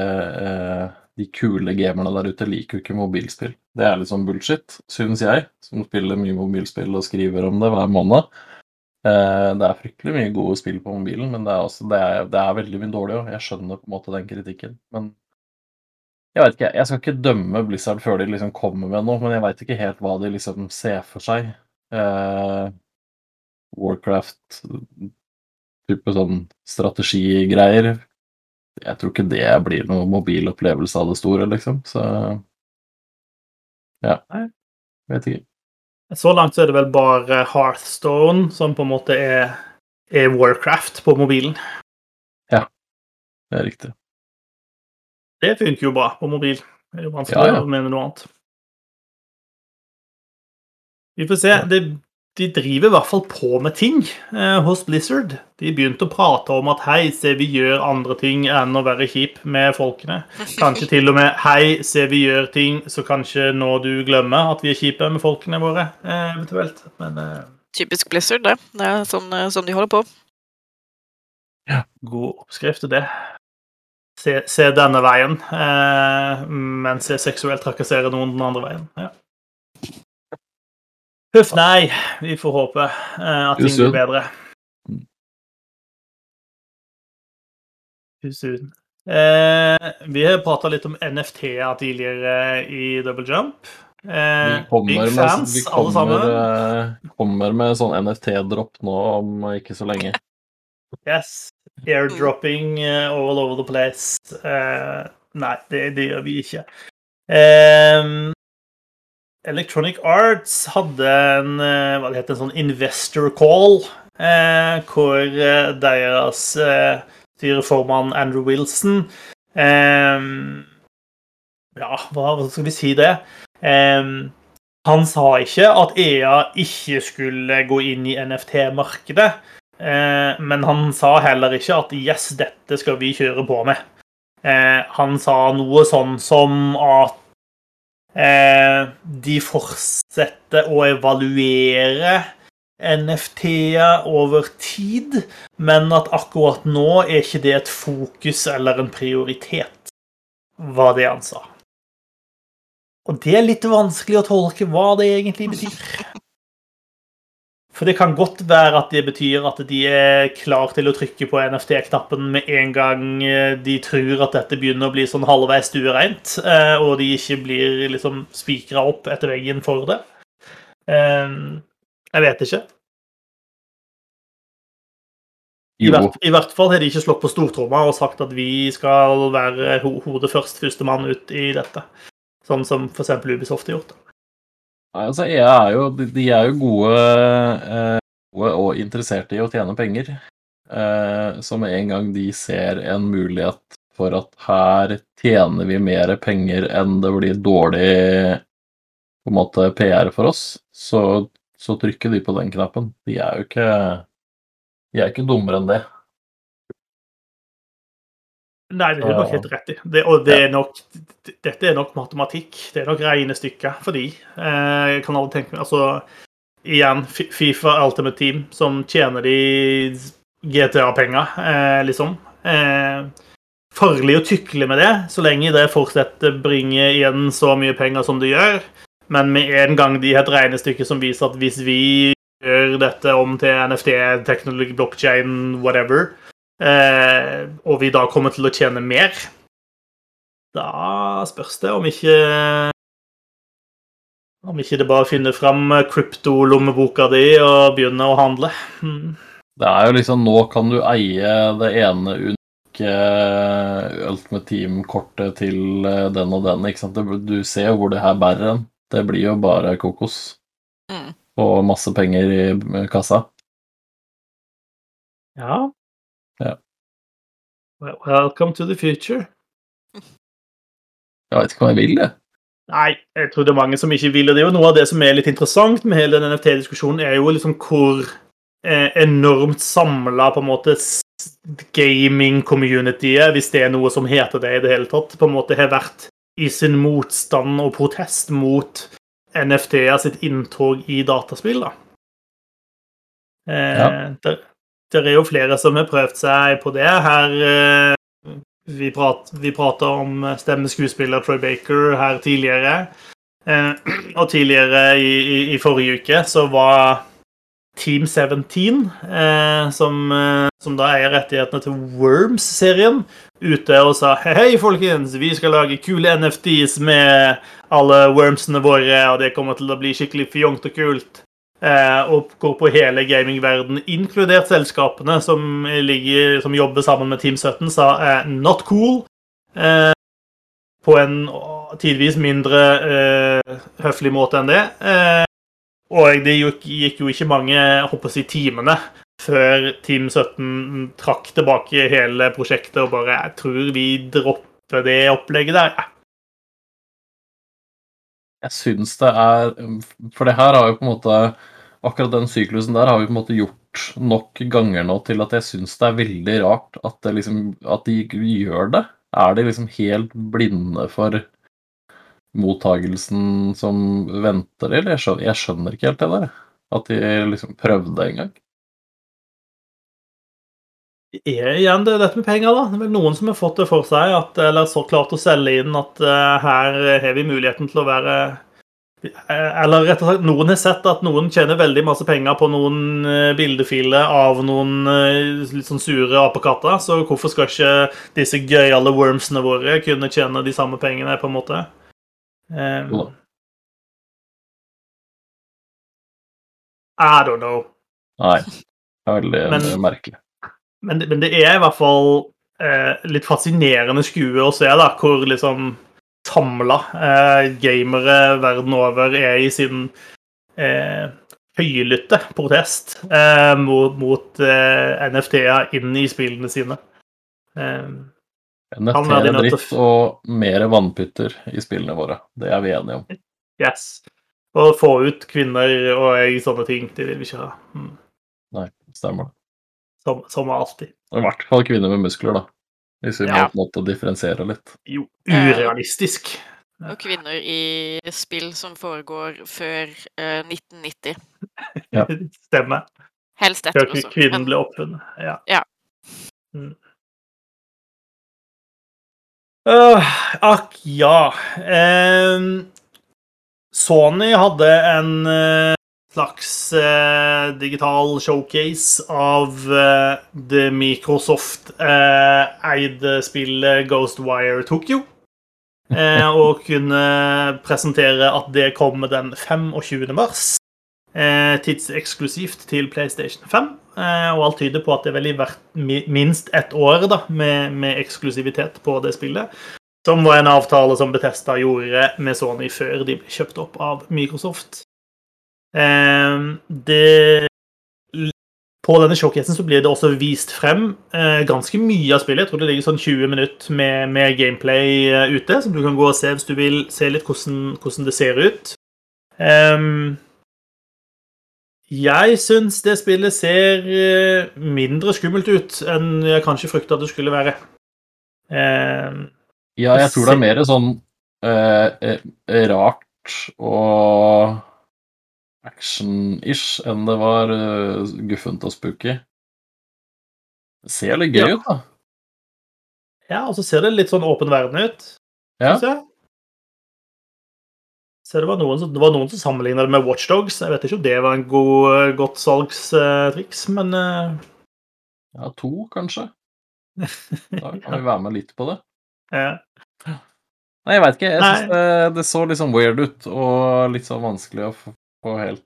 eh, De kule gamerne der ute liker jo ikke mobilspill. Det er litt sånn bullshit, syns jeg, som spiller mye mobilspill og skriver om det hver måned. Eh, det er fryktelig mye gode spill på mobilen, men det er, også, det er, det er veldig mye dårlig òg. Jeg skjønner på en måte den kritikken, men jeg vet ikke, jeg skal ikke dømme Blizzard før de liksom kommer med noe, men jeg veit ikke helt hva de liksom ser for seg. Eh, Warcraft type sånn strategigreier. Jeg tror ikke det blir noe mobilopplevelse av det store, liksom. Så ja. jeg Vet ikke. Så langt så er det vel bare Hearthstone som på en måte er, er Warcraft på mobilen. Ja, Det er riktig. Det funker jo bra på mobil. Det er jo vanskelig Ja, ja. å mene noe annet. Vi får se. Det, de driver i hvert fall på med ting eh, hos Blizzard. De begynte å prate om at hei, se, vi gjør andre ting enn å være kjip med folkene. Kanskje til og med hei, se, vi gjør ting så kanskje nå du glemmer at vi er kjipe med folkene våre, eh, eventuelt. Men eh, Typisk Blizzard, det. Det er sånn, eh, sånn de holder på. Ja, god oppskrift til det. Se, se denne veien, eh, se jeg seksuelt trakassere noen den andre veien. Ja. Huff, nei. Vi får håpe eh, at ting blir bedre. Too soon. Eh, vi har prata litt om NFT-er tidligere i Double Jump. Vi Eh, kommer, big med, fans, vi alle sammen. kommer, eh, kommer med sånn NFT-dropp nå om ikke så lenge. Yes. Airdropping eh, all over the place. Eh, nei, det, det gjør vi ikke. Ehm, Electronic Arts hadde en, eh, hva det heter, en sånn investor call, eh, hvor eh, deres eh, styreformann Andrew Wilson eh, Ja, hva, hva skal vi si det? Ehm, han sa ikke at EA ikke skulle gå inn i NFT-markedet. Eh, men han sa heller ikke at 'yes, dette skal vi kjøre på med'. Eh, han sa noe sånn som at eh, de fortsetter å evaluere NFT-er over tid, men at akkurat nå er ikke det et fokus eller en prioritet, var det han sa. Og det er litt vanskelig å tolke hva det egentlig betyr. For det kan godt være at det betyr at de er klar til å trykke på NFT-knappen med en gang eh, de tror at dette begynner å bli sånn halvveis stuereint, eh, og de ikke blir liksom spikra opp etter veggen for det. Eh, Jeg vet ikke. I hvert, I hvert fall har de ikke slått på stortromma og sagt at vi skal være hodet først, førstemann ut i dette. sånn som f.eks. Ubisoft har gjort. Nei, altså, EA er jo, de, er jo gode, eh, gode og interesserte i å tjene penger. Eh, så med en gang de ser en mulighet for at her tjener vi mer penger enn det blir dårlig på en måte PR for oss, så, så trykker de på den knappen. De er jo ikke De er ikke dummere enn det. Nei, det er nok helt rett i. Det, og det er nok, dette er nok matematikk. Det er nok regnestykker for de. Eh, jeg kan aldri tenke meg Altså, igjen, Fifa Ultimate Team, som tjener de GTA-penger, eh, liksom. Eh, farlig å tykle med det, så lenge det fortsetter å bringe igjen så mye penger som det gjør. Men med en gang de har et regnestykke som viser at hvis vi gjør dette om til NFT, teknologi, blockchain, whatever, eh, og vi da kommer til å tjene mer, da spørs det om ikke Om ikke det bare finner fram kryptolommeboka di og begynner å handle. Hmm. Det er jo liksom Nå kan du eie det ene unike Ultimate Team-kortet til eh, den og den. ikke sant? Du ser jo hvor det her bærer en. Det blir jo bare kokos. Mm. Og masse penger i kassa. Ja. Ja. Welcome to the future. Jeg vet ikke hva jeg vil det. Nei, jeg tror det er mange som ikke vil det. Det er jo noe av det som er litt interessant med hele den NFT-diskusjonen, er jo liksom hvor eh, enormt samla på en måte gaming-communityet, hvis det er noe som heter det i det hele tatt, på en måte har vært i sin motstand og protest mot NFT-er sitt inntog i dataspill. da. Eh, Ja. der, der er jo flere som har prøvd seg på det. Her eh, Vi, prat, vi prata om stemmeskuespiller Troy Baker her tidligere. Eh, og tidligere i, i, i forrige uke så var Team 17, eh, som, som da eier rettighetene til Worms-serien, ute og sa hei, folkens, vi skal lage kule NFTs med alle wormsene våre, og det kommer til å bli skikkelig fjongt og kult. Eh, og går på hele gamingverdenen, inkludert selskapene som, ligger, som jobber sammen med Team 17, sa eh, 'not cool'. Eh, på en tidvis mindre høflig måte enn det. Og det gikk, jo ikke mange jeg håper si, timene før Team 17 trakk tilbake hele prosjektet og bare 'Jeg tror vi dropper det opplegget der'. Jeg syns det er For det her har jo på en måte Akkurat den syklusen der har vi på en måte gjort nok ganger nå til at jeg syns det er veldig rart at, liksom, at de gjør det. Er de liksom helt blinde for mottagelsen som venter, eller? Jeg skjønner, jeg skjønner ikke helt det der. At de liksom prøvde en gang. Er igjen det dette med penger, da. Det er vel noen som har fått det for seg, at, eller så klart å selge inn at uh, her har vi muligheten til å være eh, Eller rett og slett, noen har sett at noen tjener veldig masse penger på noen eh, bildefiler av noen litt sånn sure apekatter, så hvorfor skal ikke disse gøyale wormsene våre kunne tjene de samme pengene, på en måte? Um, I don't know. Nei. Det er veldig Men- merkelig. Men, men det er i hvert fall eh, litt fascinerende skue å se da, hvor liksom samla eh, gamere verden over er i sin eh, høylytte protest eh, mot, mot eh, NFT-er inn i spillene sine. Eh, NFT er dritt og mer vannputter i spillene våre. Det er vi enige om. yes. Å få ut kvinner og sånne ting, det vil vi ikke ha. Mm. Nei, stemmer det. Som, som alltid. I hvert fall kvinner med muskler, da. Hvis vi må Ja. på en måte differensiere litt. Jo, urealistisk. Og kvinner i spill som foregår før uh, 1990. Stemmer. Helst Før etter også. kvinnen Men- ble oppfunnet. Ja. Ja. Mm. Uh, akk, ja. Ehm, Sony hadde en eh, slags eh, digital showcase av eh, det Microsoft-eide spillet Ghostwire Tokyo. Eh, og kunne presentere at det kommer den 25. mars. Eh, tidseksklusivt til PlayStation 5. Eh, og alt tyder på at det er veldig verdt minst ett år da, med, med eksklusivitet på det spillet. Som var en avtale som Betesta gjorde med Sony før de ble kjøpt opp av Microsoft. Eh, det På denne showcasen så blir det også vist frem eh, ganske mye av spillet. Jeg tror det ligger sånn 20 minutter med, med gameplay eh, ute, som du kan gå og se hvis du vil se litt hvordan, hvordan det ser ut. Um, jeg syns det spillet ser eh, mindre skummelt ut enn jeg kanskje frykta det skulle være. Um, Ja, jeg tror det er mer sånn eh, rart og action-ish enn det var uh, guffent og spooky. Det ser litt gøy Ja. ut, da. ja, og så ser det litt sånn åpen verden ut. Ja. jeg. Så det var noen som, det var noen som sammenlignet det med Watchdogs. Jeg vet ikke om det var en god, godt salgstriks, men eh, ja, to, kanskje. Da kan vi være med litt på det. ja. Nei, jeg veit ikke. Jeg synes det, det så litt sånn weird ut, og litt sånn vanskelig å få helt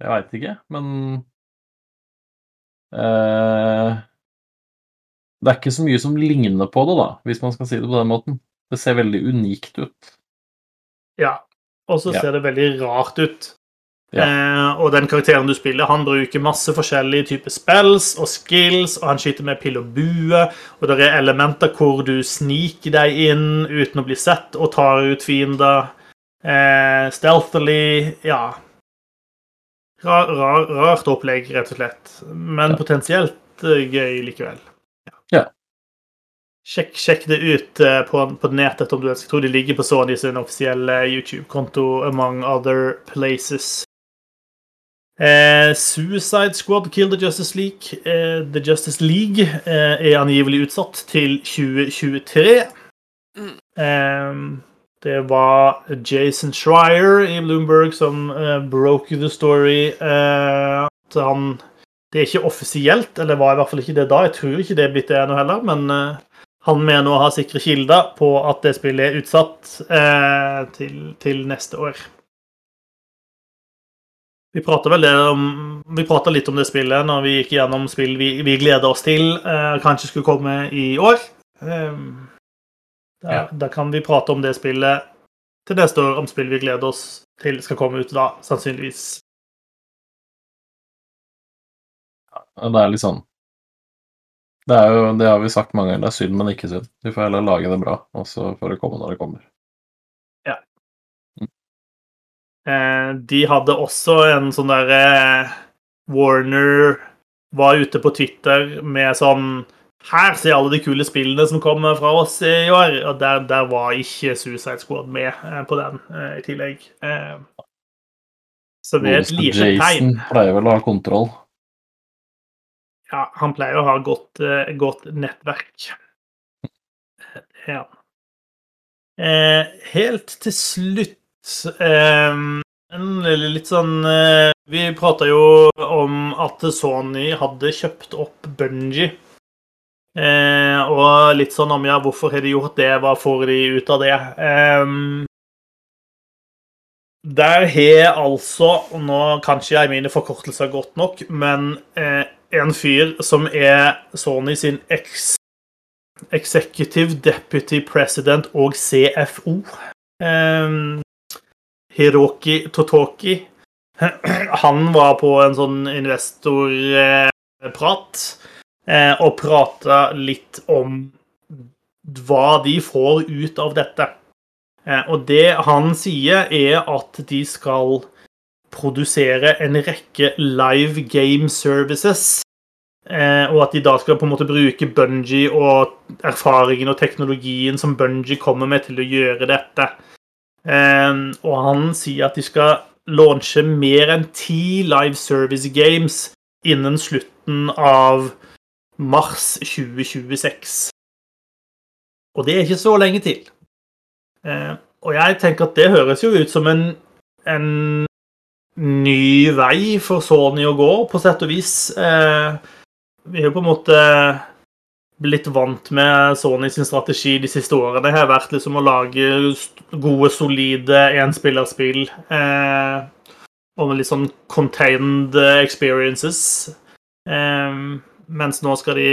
Jeg veit ikke, men eh, Det er ikke så mye som ligner på det, da, hvis man skal si det på den måten. Det ser veldig unikt ut. ja. Og så Ja. ser det veldig rart ut. Ja. Eh, og den karakteren du spiller, han bruker masse forskjellige typer spells og skills, og han skyter med pil og bue, og det er elementer hvor du sniker deg inn uten å bli sett, og tar ut fiender eh, stealthily. Ja. Rar, rar, rart opplegg, rett og slett. Men Ja. potensielt eh, gøy likevel. Ja. Sjekk, sjekk det ut eh, på, på nettet om du ønsker. Jeg tror de ligger på Sony sin offisielle YouTube-konto, among other places. Eh, Suicide Squad Kill the Justice League. Eh, the Justice League eh, er angivelig utsatt til 2023. Mm. Eh, det var Jason Schreier i Bloomberg som uh, broke the story. Uh, at han Det er ikke offisielt, eller var i hvert fall ikke det da. Jeg tror ikke det er blitt det ennå heller, men uh, han mener å ha sikre kilder på at det spillet er utsatt uh, til, til neste år. Vi prata litt om det spillet når vi gikk gjennom spill vi, vi gleder oss til eh, kanskje skulle komme i år. Eh, da, Ja. da kan vi prate om det spillet til neste år, om spill vi gleder oss til skal komme ut da, sannsynligvis. Det er litt sånn Det er jo, det har vi sagt mange ganger, det er synd, men ikke synd. Vi får heller lage det bra, og så får det komme når det kommer. Eh, de hadde også en sånn der eh, Warner var ute på Twitter med sånn Her ser alle de kule spillene som kom fra oss i år. Og der, der var ikke Suicide Squad med eh, på den eh, i tillegg. Eh, så det er et lite tegn. Jason pleier vel å ha kontroll. Ja, han pleier å ha godt, godt nettverk. Er. Eh, helt til slutt en litt sånn Vi prata jo om at Sony hadde kjøpt opp Bungie. Eh, og litt sånn om ja, hvorfor har de gjort det, hva får de ut av det? Eh, der har altså Nå kan ikke jeg mine forkortelser godt nok, men eh, en fyr som er Sony sin ex Executive Deputy President og CFO. Hiroki Totoki. Han var på en sånn investorprat eh, og prata litt om hva de får ut av dette. Eh, og det han sier, er at de skal produsere en rekke live game services. Eh, og at de da skal på en måte bruke Bungie og erfaringen og teknologien som Bungie kommer med, til å gjøre dette. Eh, og han sier at de skal launche mer enn ti live service games innen slutten av mars 2026. Og det er ikke så lenge til. Eh, og jeg tenker at det høres jo ut som en, en ny vei for Sony å gå, på sett og vis. Eh, vi har på en måte blitt vant med Sony sin strategi de siste årene. Det har vært liksom å lage gode, solide enspillerspill. Eh, og litt sånn contained experiences. Eh, mens nå skal de,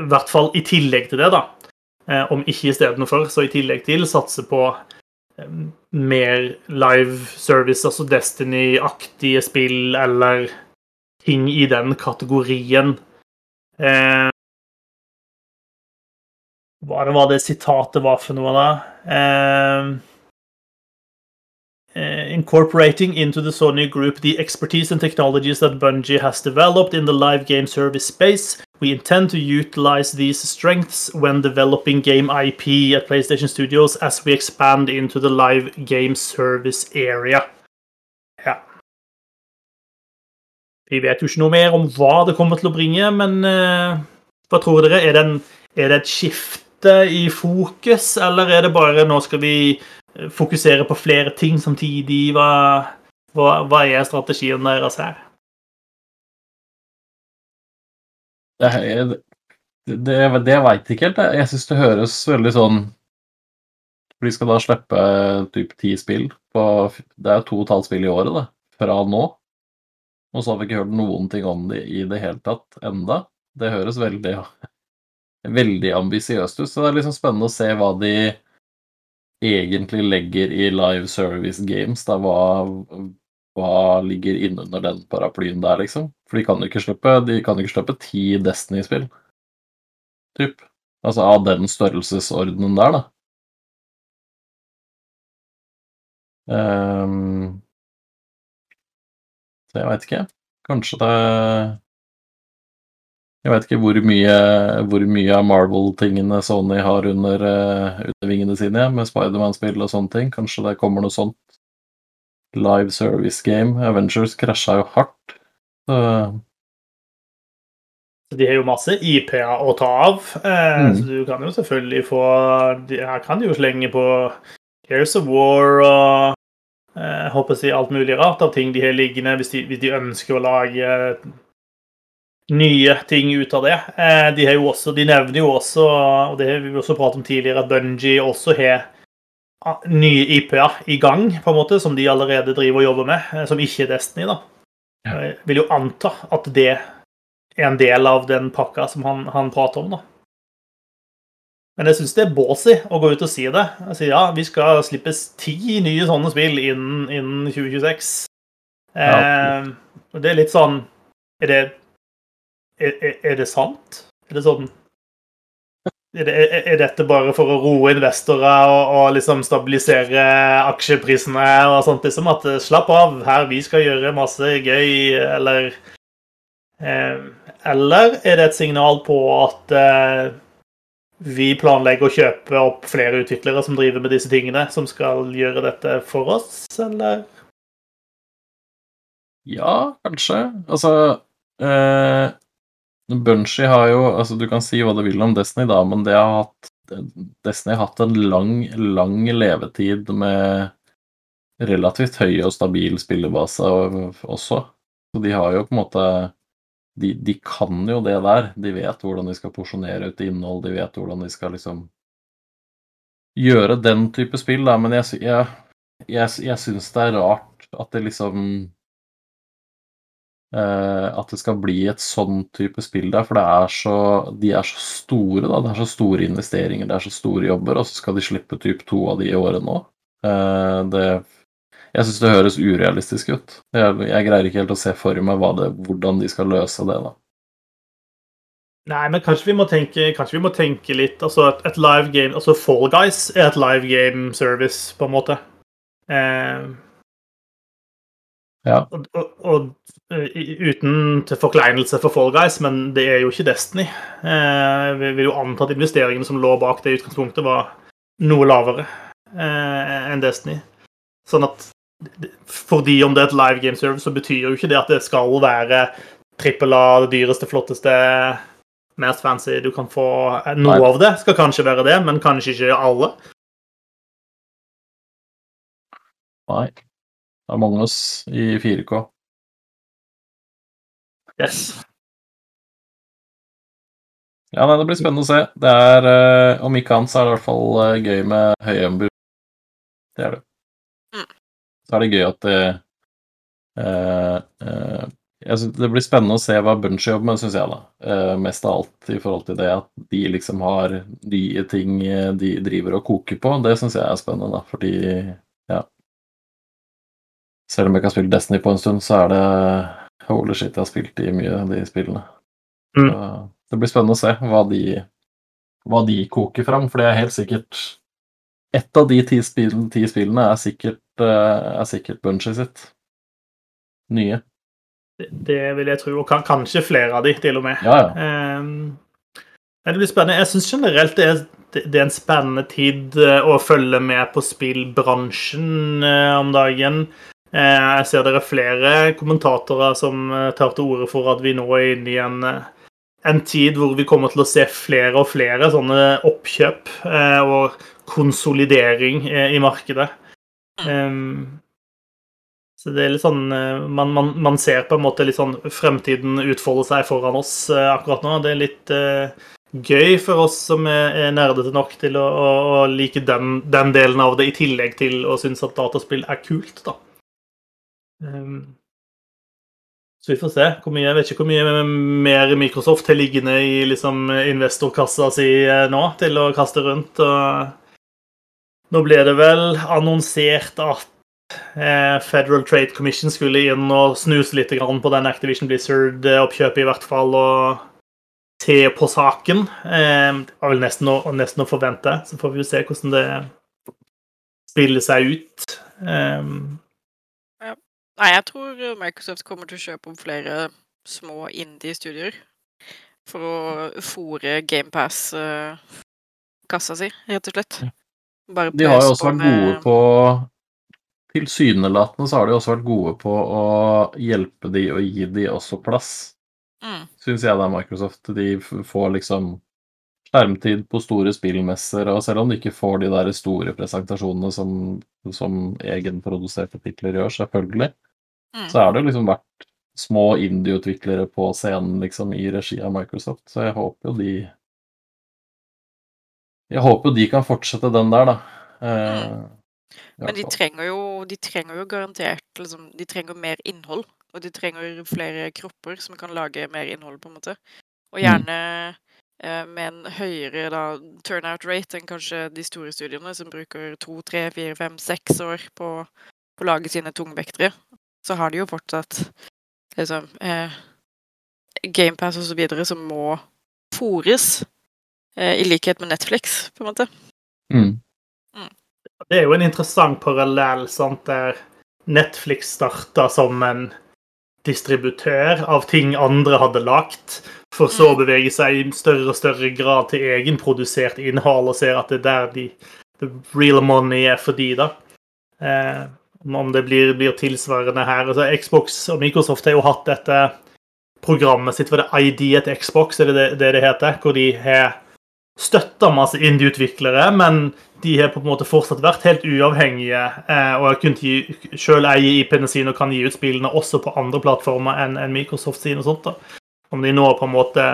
i hvert fall i tillegg til det, da, Eh, om ikke istedenfor, så i tillegg til satse på eh, mer live service, altså Destiny-aktige spill eller ting i den kategorien. Eh, hva det var det sitatet var for noe, da? Eh, incorporating into the Sony Group the expertise and technologies that Bungie has developed in the live game service space. We intend to utilize these strengths when developing game IP at PlayStation Studios as we expand into the live game service area. Ja. Vi vet jo ikke noe mer om hva det kommer til å bringe, men uh, hva tror dere? Er det, en, er det et skifte i fokus, eller er det bare nå skal vi fokusere på flere ting samtidig? Hva, hva, hva er strategien deres her? Det, det, det veit ikke helt. Jeg syns det høres veldig sånn For de skal da slippe typ ti spill på Det er to og et halvt spill i året, da, fra nå. Og så har vi ikke hørt noen ting om det i det hele tatt enda. Det høres veldig, veldig ambisiøst ut. Så det er liksom spennende å se hva de egentlig legger i live service games. Da, hva, hva ligger innunder den paraplyen der, liksom? For de kan jo ikke slippe, de kan ikke slippe ti Destiny-spill. Typ. Altså av den størrelsesordenen der, da. Um, så jeg veit ikke. Kanskje det jeg vet ikke hvor mye, hvor mye av Marvel-tingene Sony har under, uh, under vingene sine, med Spiderman-spill og sånne ting. Kanskje det kommer noe sånt. Live service game. Avengers krasja jo hardt. Så de har jo masse IP-er å ta av, eh, mm. så du kan jo selvfølgelig få Her kan du jo slenge på Gears of War og eh, jeg håper si alt mulig rart av ting de har liggende, hvis de, hvis de ønsker å lage nye ting ut av det. Eh, de, jo også, de, nevner jo også, og det har vi også pratet om tidligere, at Bungie også har ah, nye IP-er i gang, på en måte, som de allerede driver og jobber med, eh, som ikke er Destiny. da. Jeg vil jo anta at det er en del av den pakka som han, han prater om. da. Men jeg syns det er ballsy å gå ut og si det. Jeg sier ja, vi skal slippes ti nye sånne spill innen, innen 2026. Ja. Eh, det er litt sånn Er det er, er, det sant? Er det sånn er, det, er, dette bare for å roe investorer og, og, liksom stabilisere aksjeprisene og sånt? liksom At eh, slapp av, her vi skal gjøre masse gøy, eller eh, Eller er det et signal på at eh, vi planlegger å kjøpe opp flere utviklere som driver med disse tingene, som skal gjøre dette for oss, eller? Ja, kanskje. Altså eh, Bunchy har jo altså Du kan si hva du vil om Destiny, da, men det har hatt, Destiny har hatt en lang, lang levetid med relativt høy og stabil spillebase også. Så de har jo på en måte de, de, kan jo det der. De vet hvordan de skal porsjonere ut innhold, de vet hvordan de skal liksom gjøre den type spill, da. Men jeg, jeg, jeg, jeg syns det er rart at det liksom at det skal bli et sånn type spill der, for er så, de er så store. da, Det er så store investeringer, det er så store jobber, og så skal de slippe typ to av de i året nå. Eh, det, jeg syns det høres urealistisk ut. Jeg, jeg, greier ikke helt å se for meg det, hvordan de skal løse det. da. Nei, men kanskje vi må tenke, vi må tenke litt altså et, et, live game, altså Fall Guys er et live game service, på en måte. Eh, ja. Og, og, og, eh, uten til forkleinelse for Fall Guys, men det er jo ikke Destiny. Eh, vi vil jo anta at investeringene som lå bak det utgangspunktet, var noe lavere eh, enn Destiny. Sånn at fordi om det er et live game service, så betyr jo ikke det at det skal være trippel A, det dyreste, flotteste, mest fancy du kan få. Noe Nei. av det skal kanskje være det, men kanskje ikke alle. Nei. Among us i 4K. Yes. Ja, nei, Det blir spennende å se. Det er, uh, Om ikke annet så er det i hvert fall uh, gøy med høyembur. Det er det. Mm. Så er det gøy at det uh, jeg synes Det blir spennende å se hva Bunch jobber med, syns jeg. da. Eh, mest av alt i forhold til det at de liksom har nye ting eh, de driver og koker på. Det syns jeg er spennende, da, fordi Selv om jeg ikke har spilt Destiny på en stund, så er det holy shit, jeg har spilt i mye av de spillene. Mm. Det blir spennende å se hva de, hva de koker fram, for det er helt sikkert Ett av de ti, spill, ti spillene er sikkert, eh, er sikkert Bunchie sitt. Nye. Det, det vil jeg tro. Og kan, kanskje flere av de, til og med. Ja, ja. Um, det blir spennende. Jeg syns generelt det er, det det er en spennende tid eh, å følge med på spillbransjen eh, om dagen. Eh, Jeg ser det er flere kommentatorer som eh, tar til orde for at vi nå er inne i en, eh, en tid hvor vi kommer til å se flere og flere sånne oppkjøp og konsolidering i markedet. Ehm, så det er litt sånn man, man, man ser på en måte litt sånn fremtiden utfolde seg foran oss akkurat nå. Det er litt gøy for oss som er, er nerdete nok til å, å, å like den, den delen av det, i tillegg til å synes at dataspill er kult, da. Ehm, så vi får se. Mye, jeg vet ikke hvor mye mer Microsoft har liggende i liksom, investorkassa si eh, nå til å kaste rundt. og Nå ble det vel annonsert at Eh, Federal Trade Commission skulle inn og snuse litt på den Activision Blizzard-oppkjøpet, i hvert fall, og se på saken. Eh, Det var vel nesten å, nesten å forvente. Så får vi jo se hvordan det spiller seg ut. Eh, Nei, jeg tror Microsoft kommer til å kjøpe opp flere små indie-studier for å fòre GamePass-kassa si, rett og slett. Bare De har jo også vært med- gode på Tilsynelatende så har de også vært gode på å hjelpe de og gi de også plass, mm, syns jeg det er Microsoft. De får liksom skjermtid på store spillmesser, og selv om de ikke får de der store presentasjonene som, som egenproduserte titler gjør, selvfølgelig. Så har det liksom vært små indie-utviklere på scenen liksom i regi av Microsoft, så jeg håper jo de Jeg håper jo de kan fortsette den der, da. Eh, Men de trenger jo, de trenger jo garantert liksom, De trenger mer innhold. Og de trenger flere kropper som kan lage mer innhold, på en måte. Og Mm. gjerne eh, med en høyere da, turnout rate enn kanskje de store studiene, som bruker to, tre, fire, fem, seks år på, på å lage sine tungvektere. Så har de jo fortsatt liksom eh, GamePass og så videre som må fòres, Eh, I likhet med Netflix, på en måte. Mm. Det er jo en interessant parallell, sant, der Netflix starta som en distributør av ting andre hadde lagt, for så å bevege seg i større og større grad til egenprodusert innhold, og ser at det er der de the real money er for de, da. Eh, om det blir, blir tilsvarende her. Altså, Xbox og Microsoft har jo hatt dette programmet sitt, var det ID et Xbox, er det det det, det heter? Hvor de har støtta masse indie-utviklere, men de har på en måte fortsatt vært helt uavhengige eh, og har kunnet sjøl eie IP-ene sine og kan gi ut spillene også på andre plattformer enn en Microsoft sine. og sånt da. Om de nå på en måte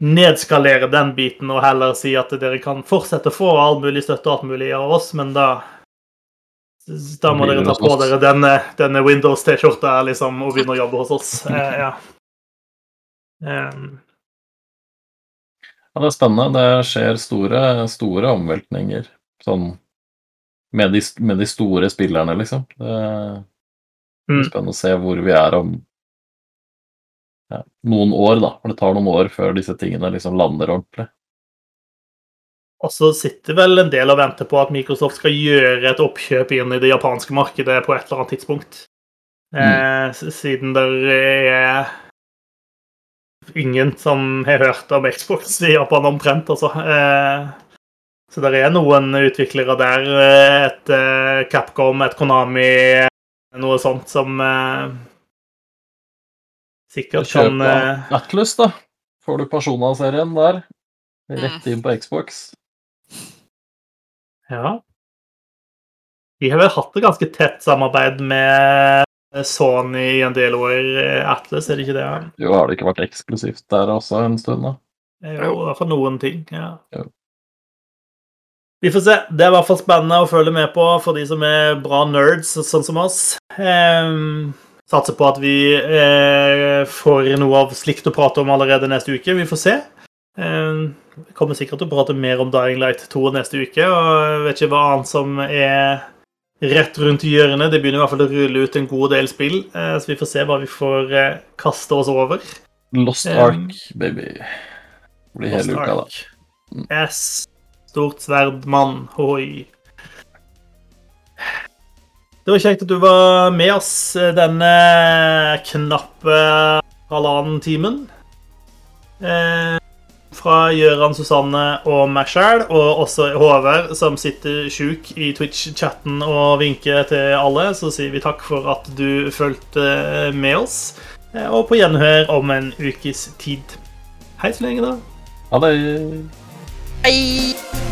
nedskalerer den biten og heller sier at dere kan fortsette å få all mulig støtte og alt mulig av oss, men da da må dere ta på dere denne, denne Windows-T-skjorta liksom, og begynne å jobbe hos oss. Eh, ja. Um, Ja, det er spennende. Det skjer store, store omveltninger sånn med de, med de store spillerne, liksom. Det er Mm. spennende å se hvor vi er om ja, noen år, da. For det tar noen år før disse tingene liksom lander ordentlig. Og så sitter vel en del og venter på at Microsoft skal gjøre et oppkjøp inn i det japanske markedet på et eller annet tidspunkt. Eh, siden det er ingen som har hørt om Xbox i Japan omtrent, altså. Eh, så det er noen utviklere der, eh, et eh, Capcom, et Konami, noe sånt som eh, sikkert kan Kjøp eh, Atlus, da. Får du Persona-serien der. Rett inn på Xbox. Ja. Vi har vel hatt et ganske tett samarbeid med Sony i en del år, eh, Atlas, er det ikke det? Jo, har det ikke vært eksklusivt der også en stund, da? Er jo i hvert fall noen ting. ja. Jo. Vi får se. Det er i hvert fall spennende å følge med på for de som er bra nerds, sånn som oss. Ehm, satser på at vi eh, får noe av slikt å prate om allerede neste uke. Vi får se. Eh, vi kommer sikkert til å prate mer om Dying Light 2 neste uke, og jeg vet ikke hva annet som er rett rundt hjørnet. Det begynner i hvert fall å rulle ut en god del spill, eh, så vi får se hva vi får eh, kaste oss over. Lost Um, Ark, baby. Blir hele uka, da. Ark. Yes. Stort sverd, mann. Hoi. Det var kjekt at du var med oss eh, denne knappe halvannen timen. Eh, fra Gøran, Susanne og meg sjøl, og også Håvard, som sitter sjuk i Twitch-chatten og vinker til alle, så sier vi takk for at du fulgte med oss. Eh, Og på gjenhør om en ukes tid. Hei så lenge, da. Ha det. Hei!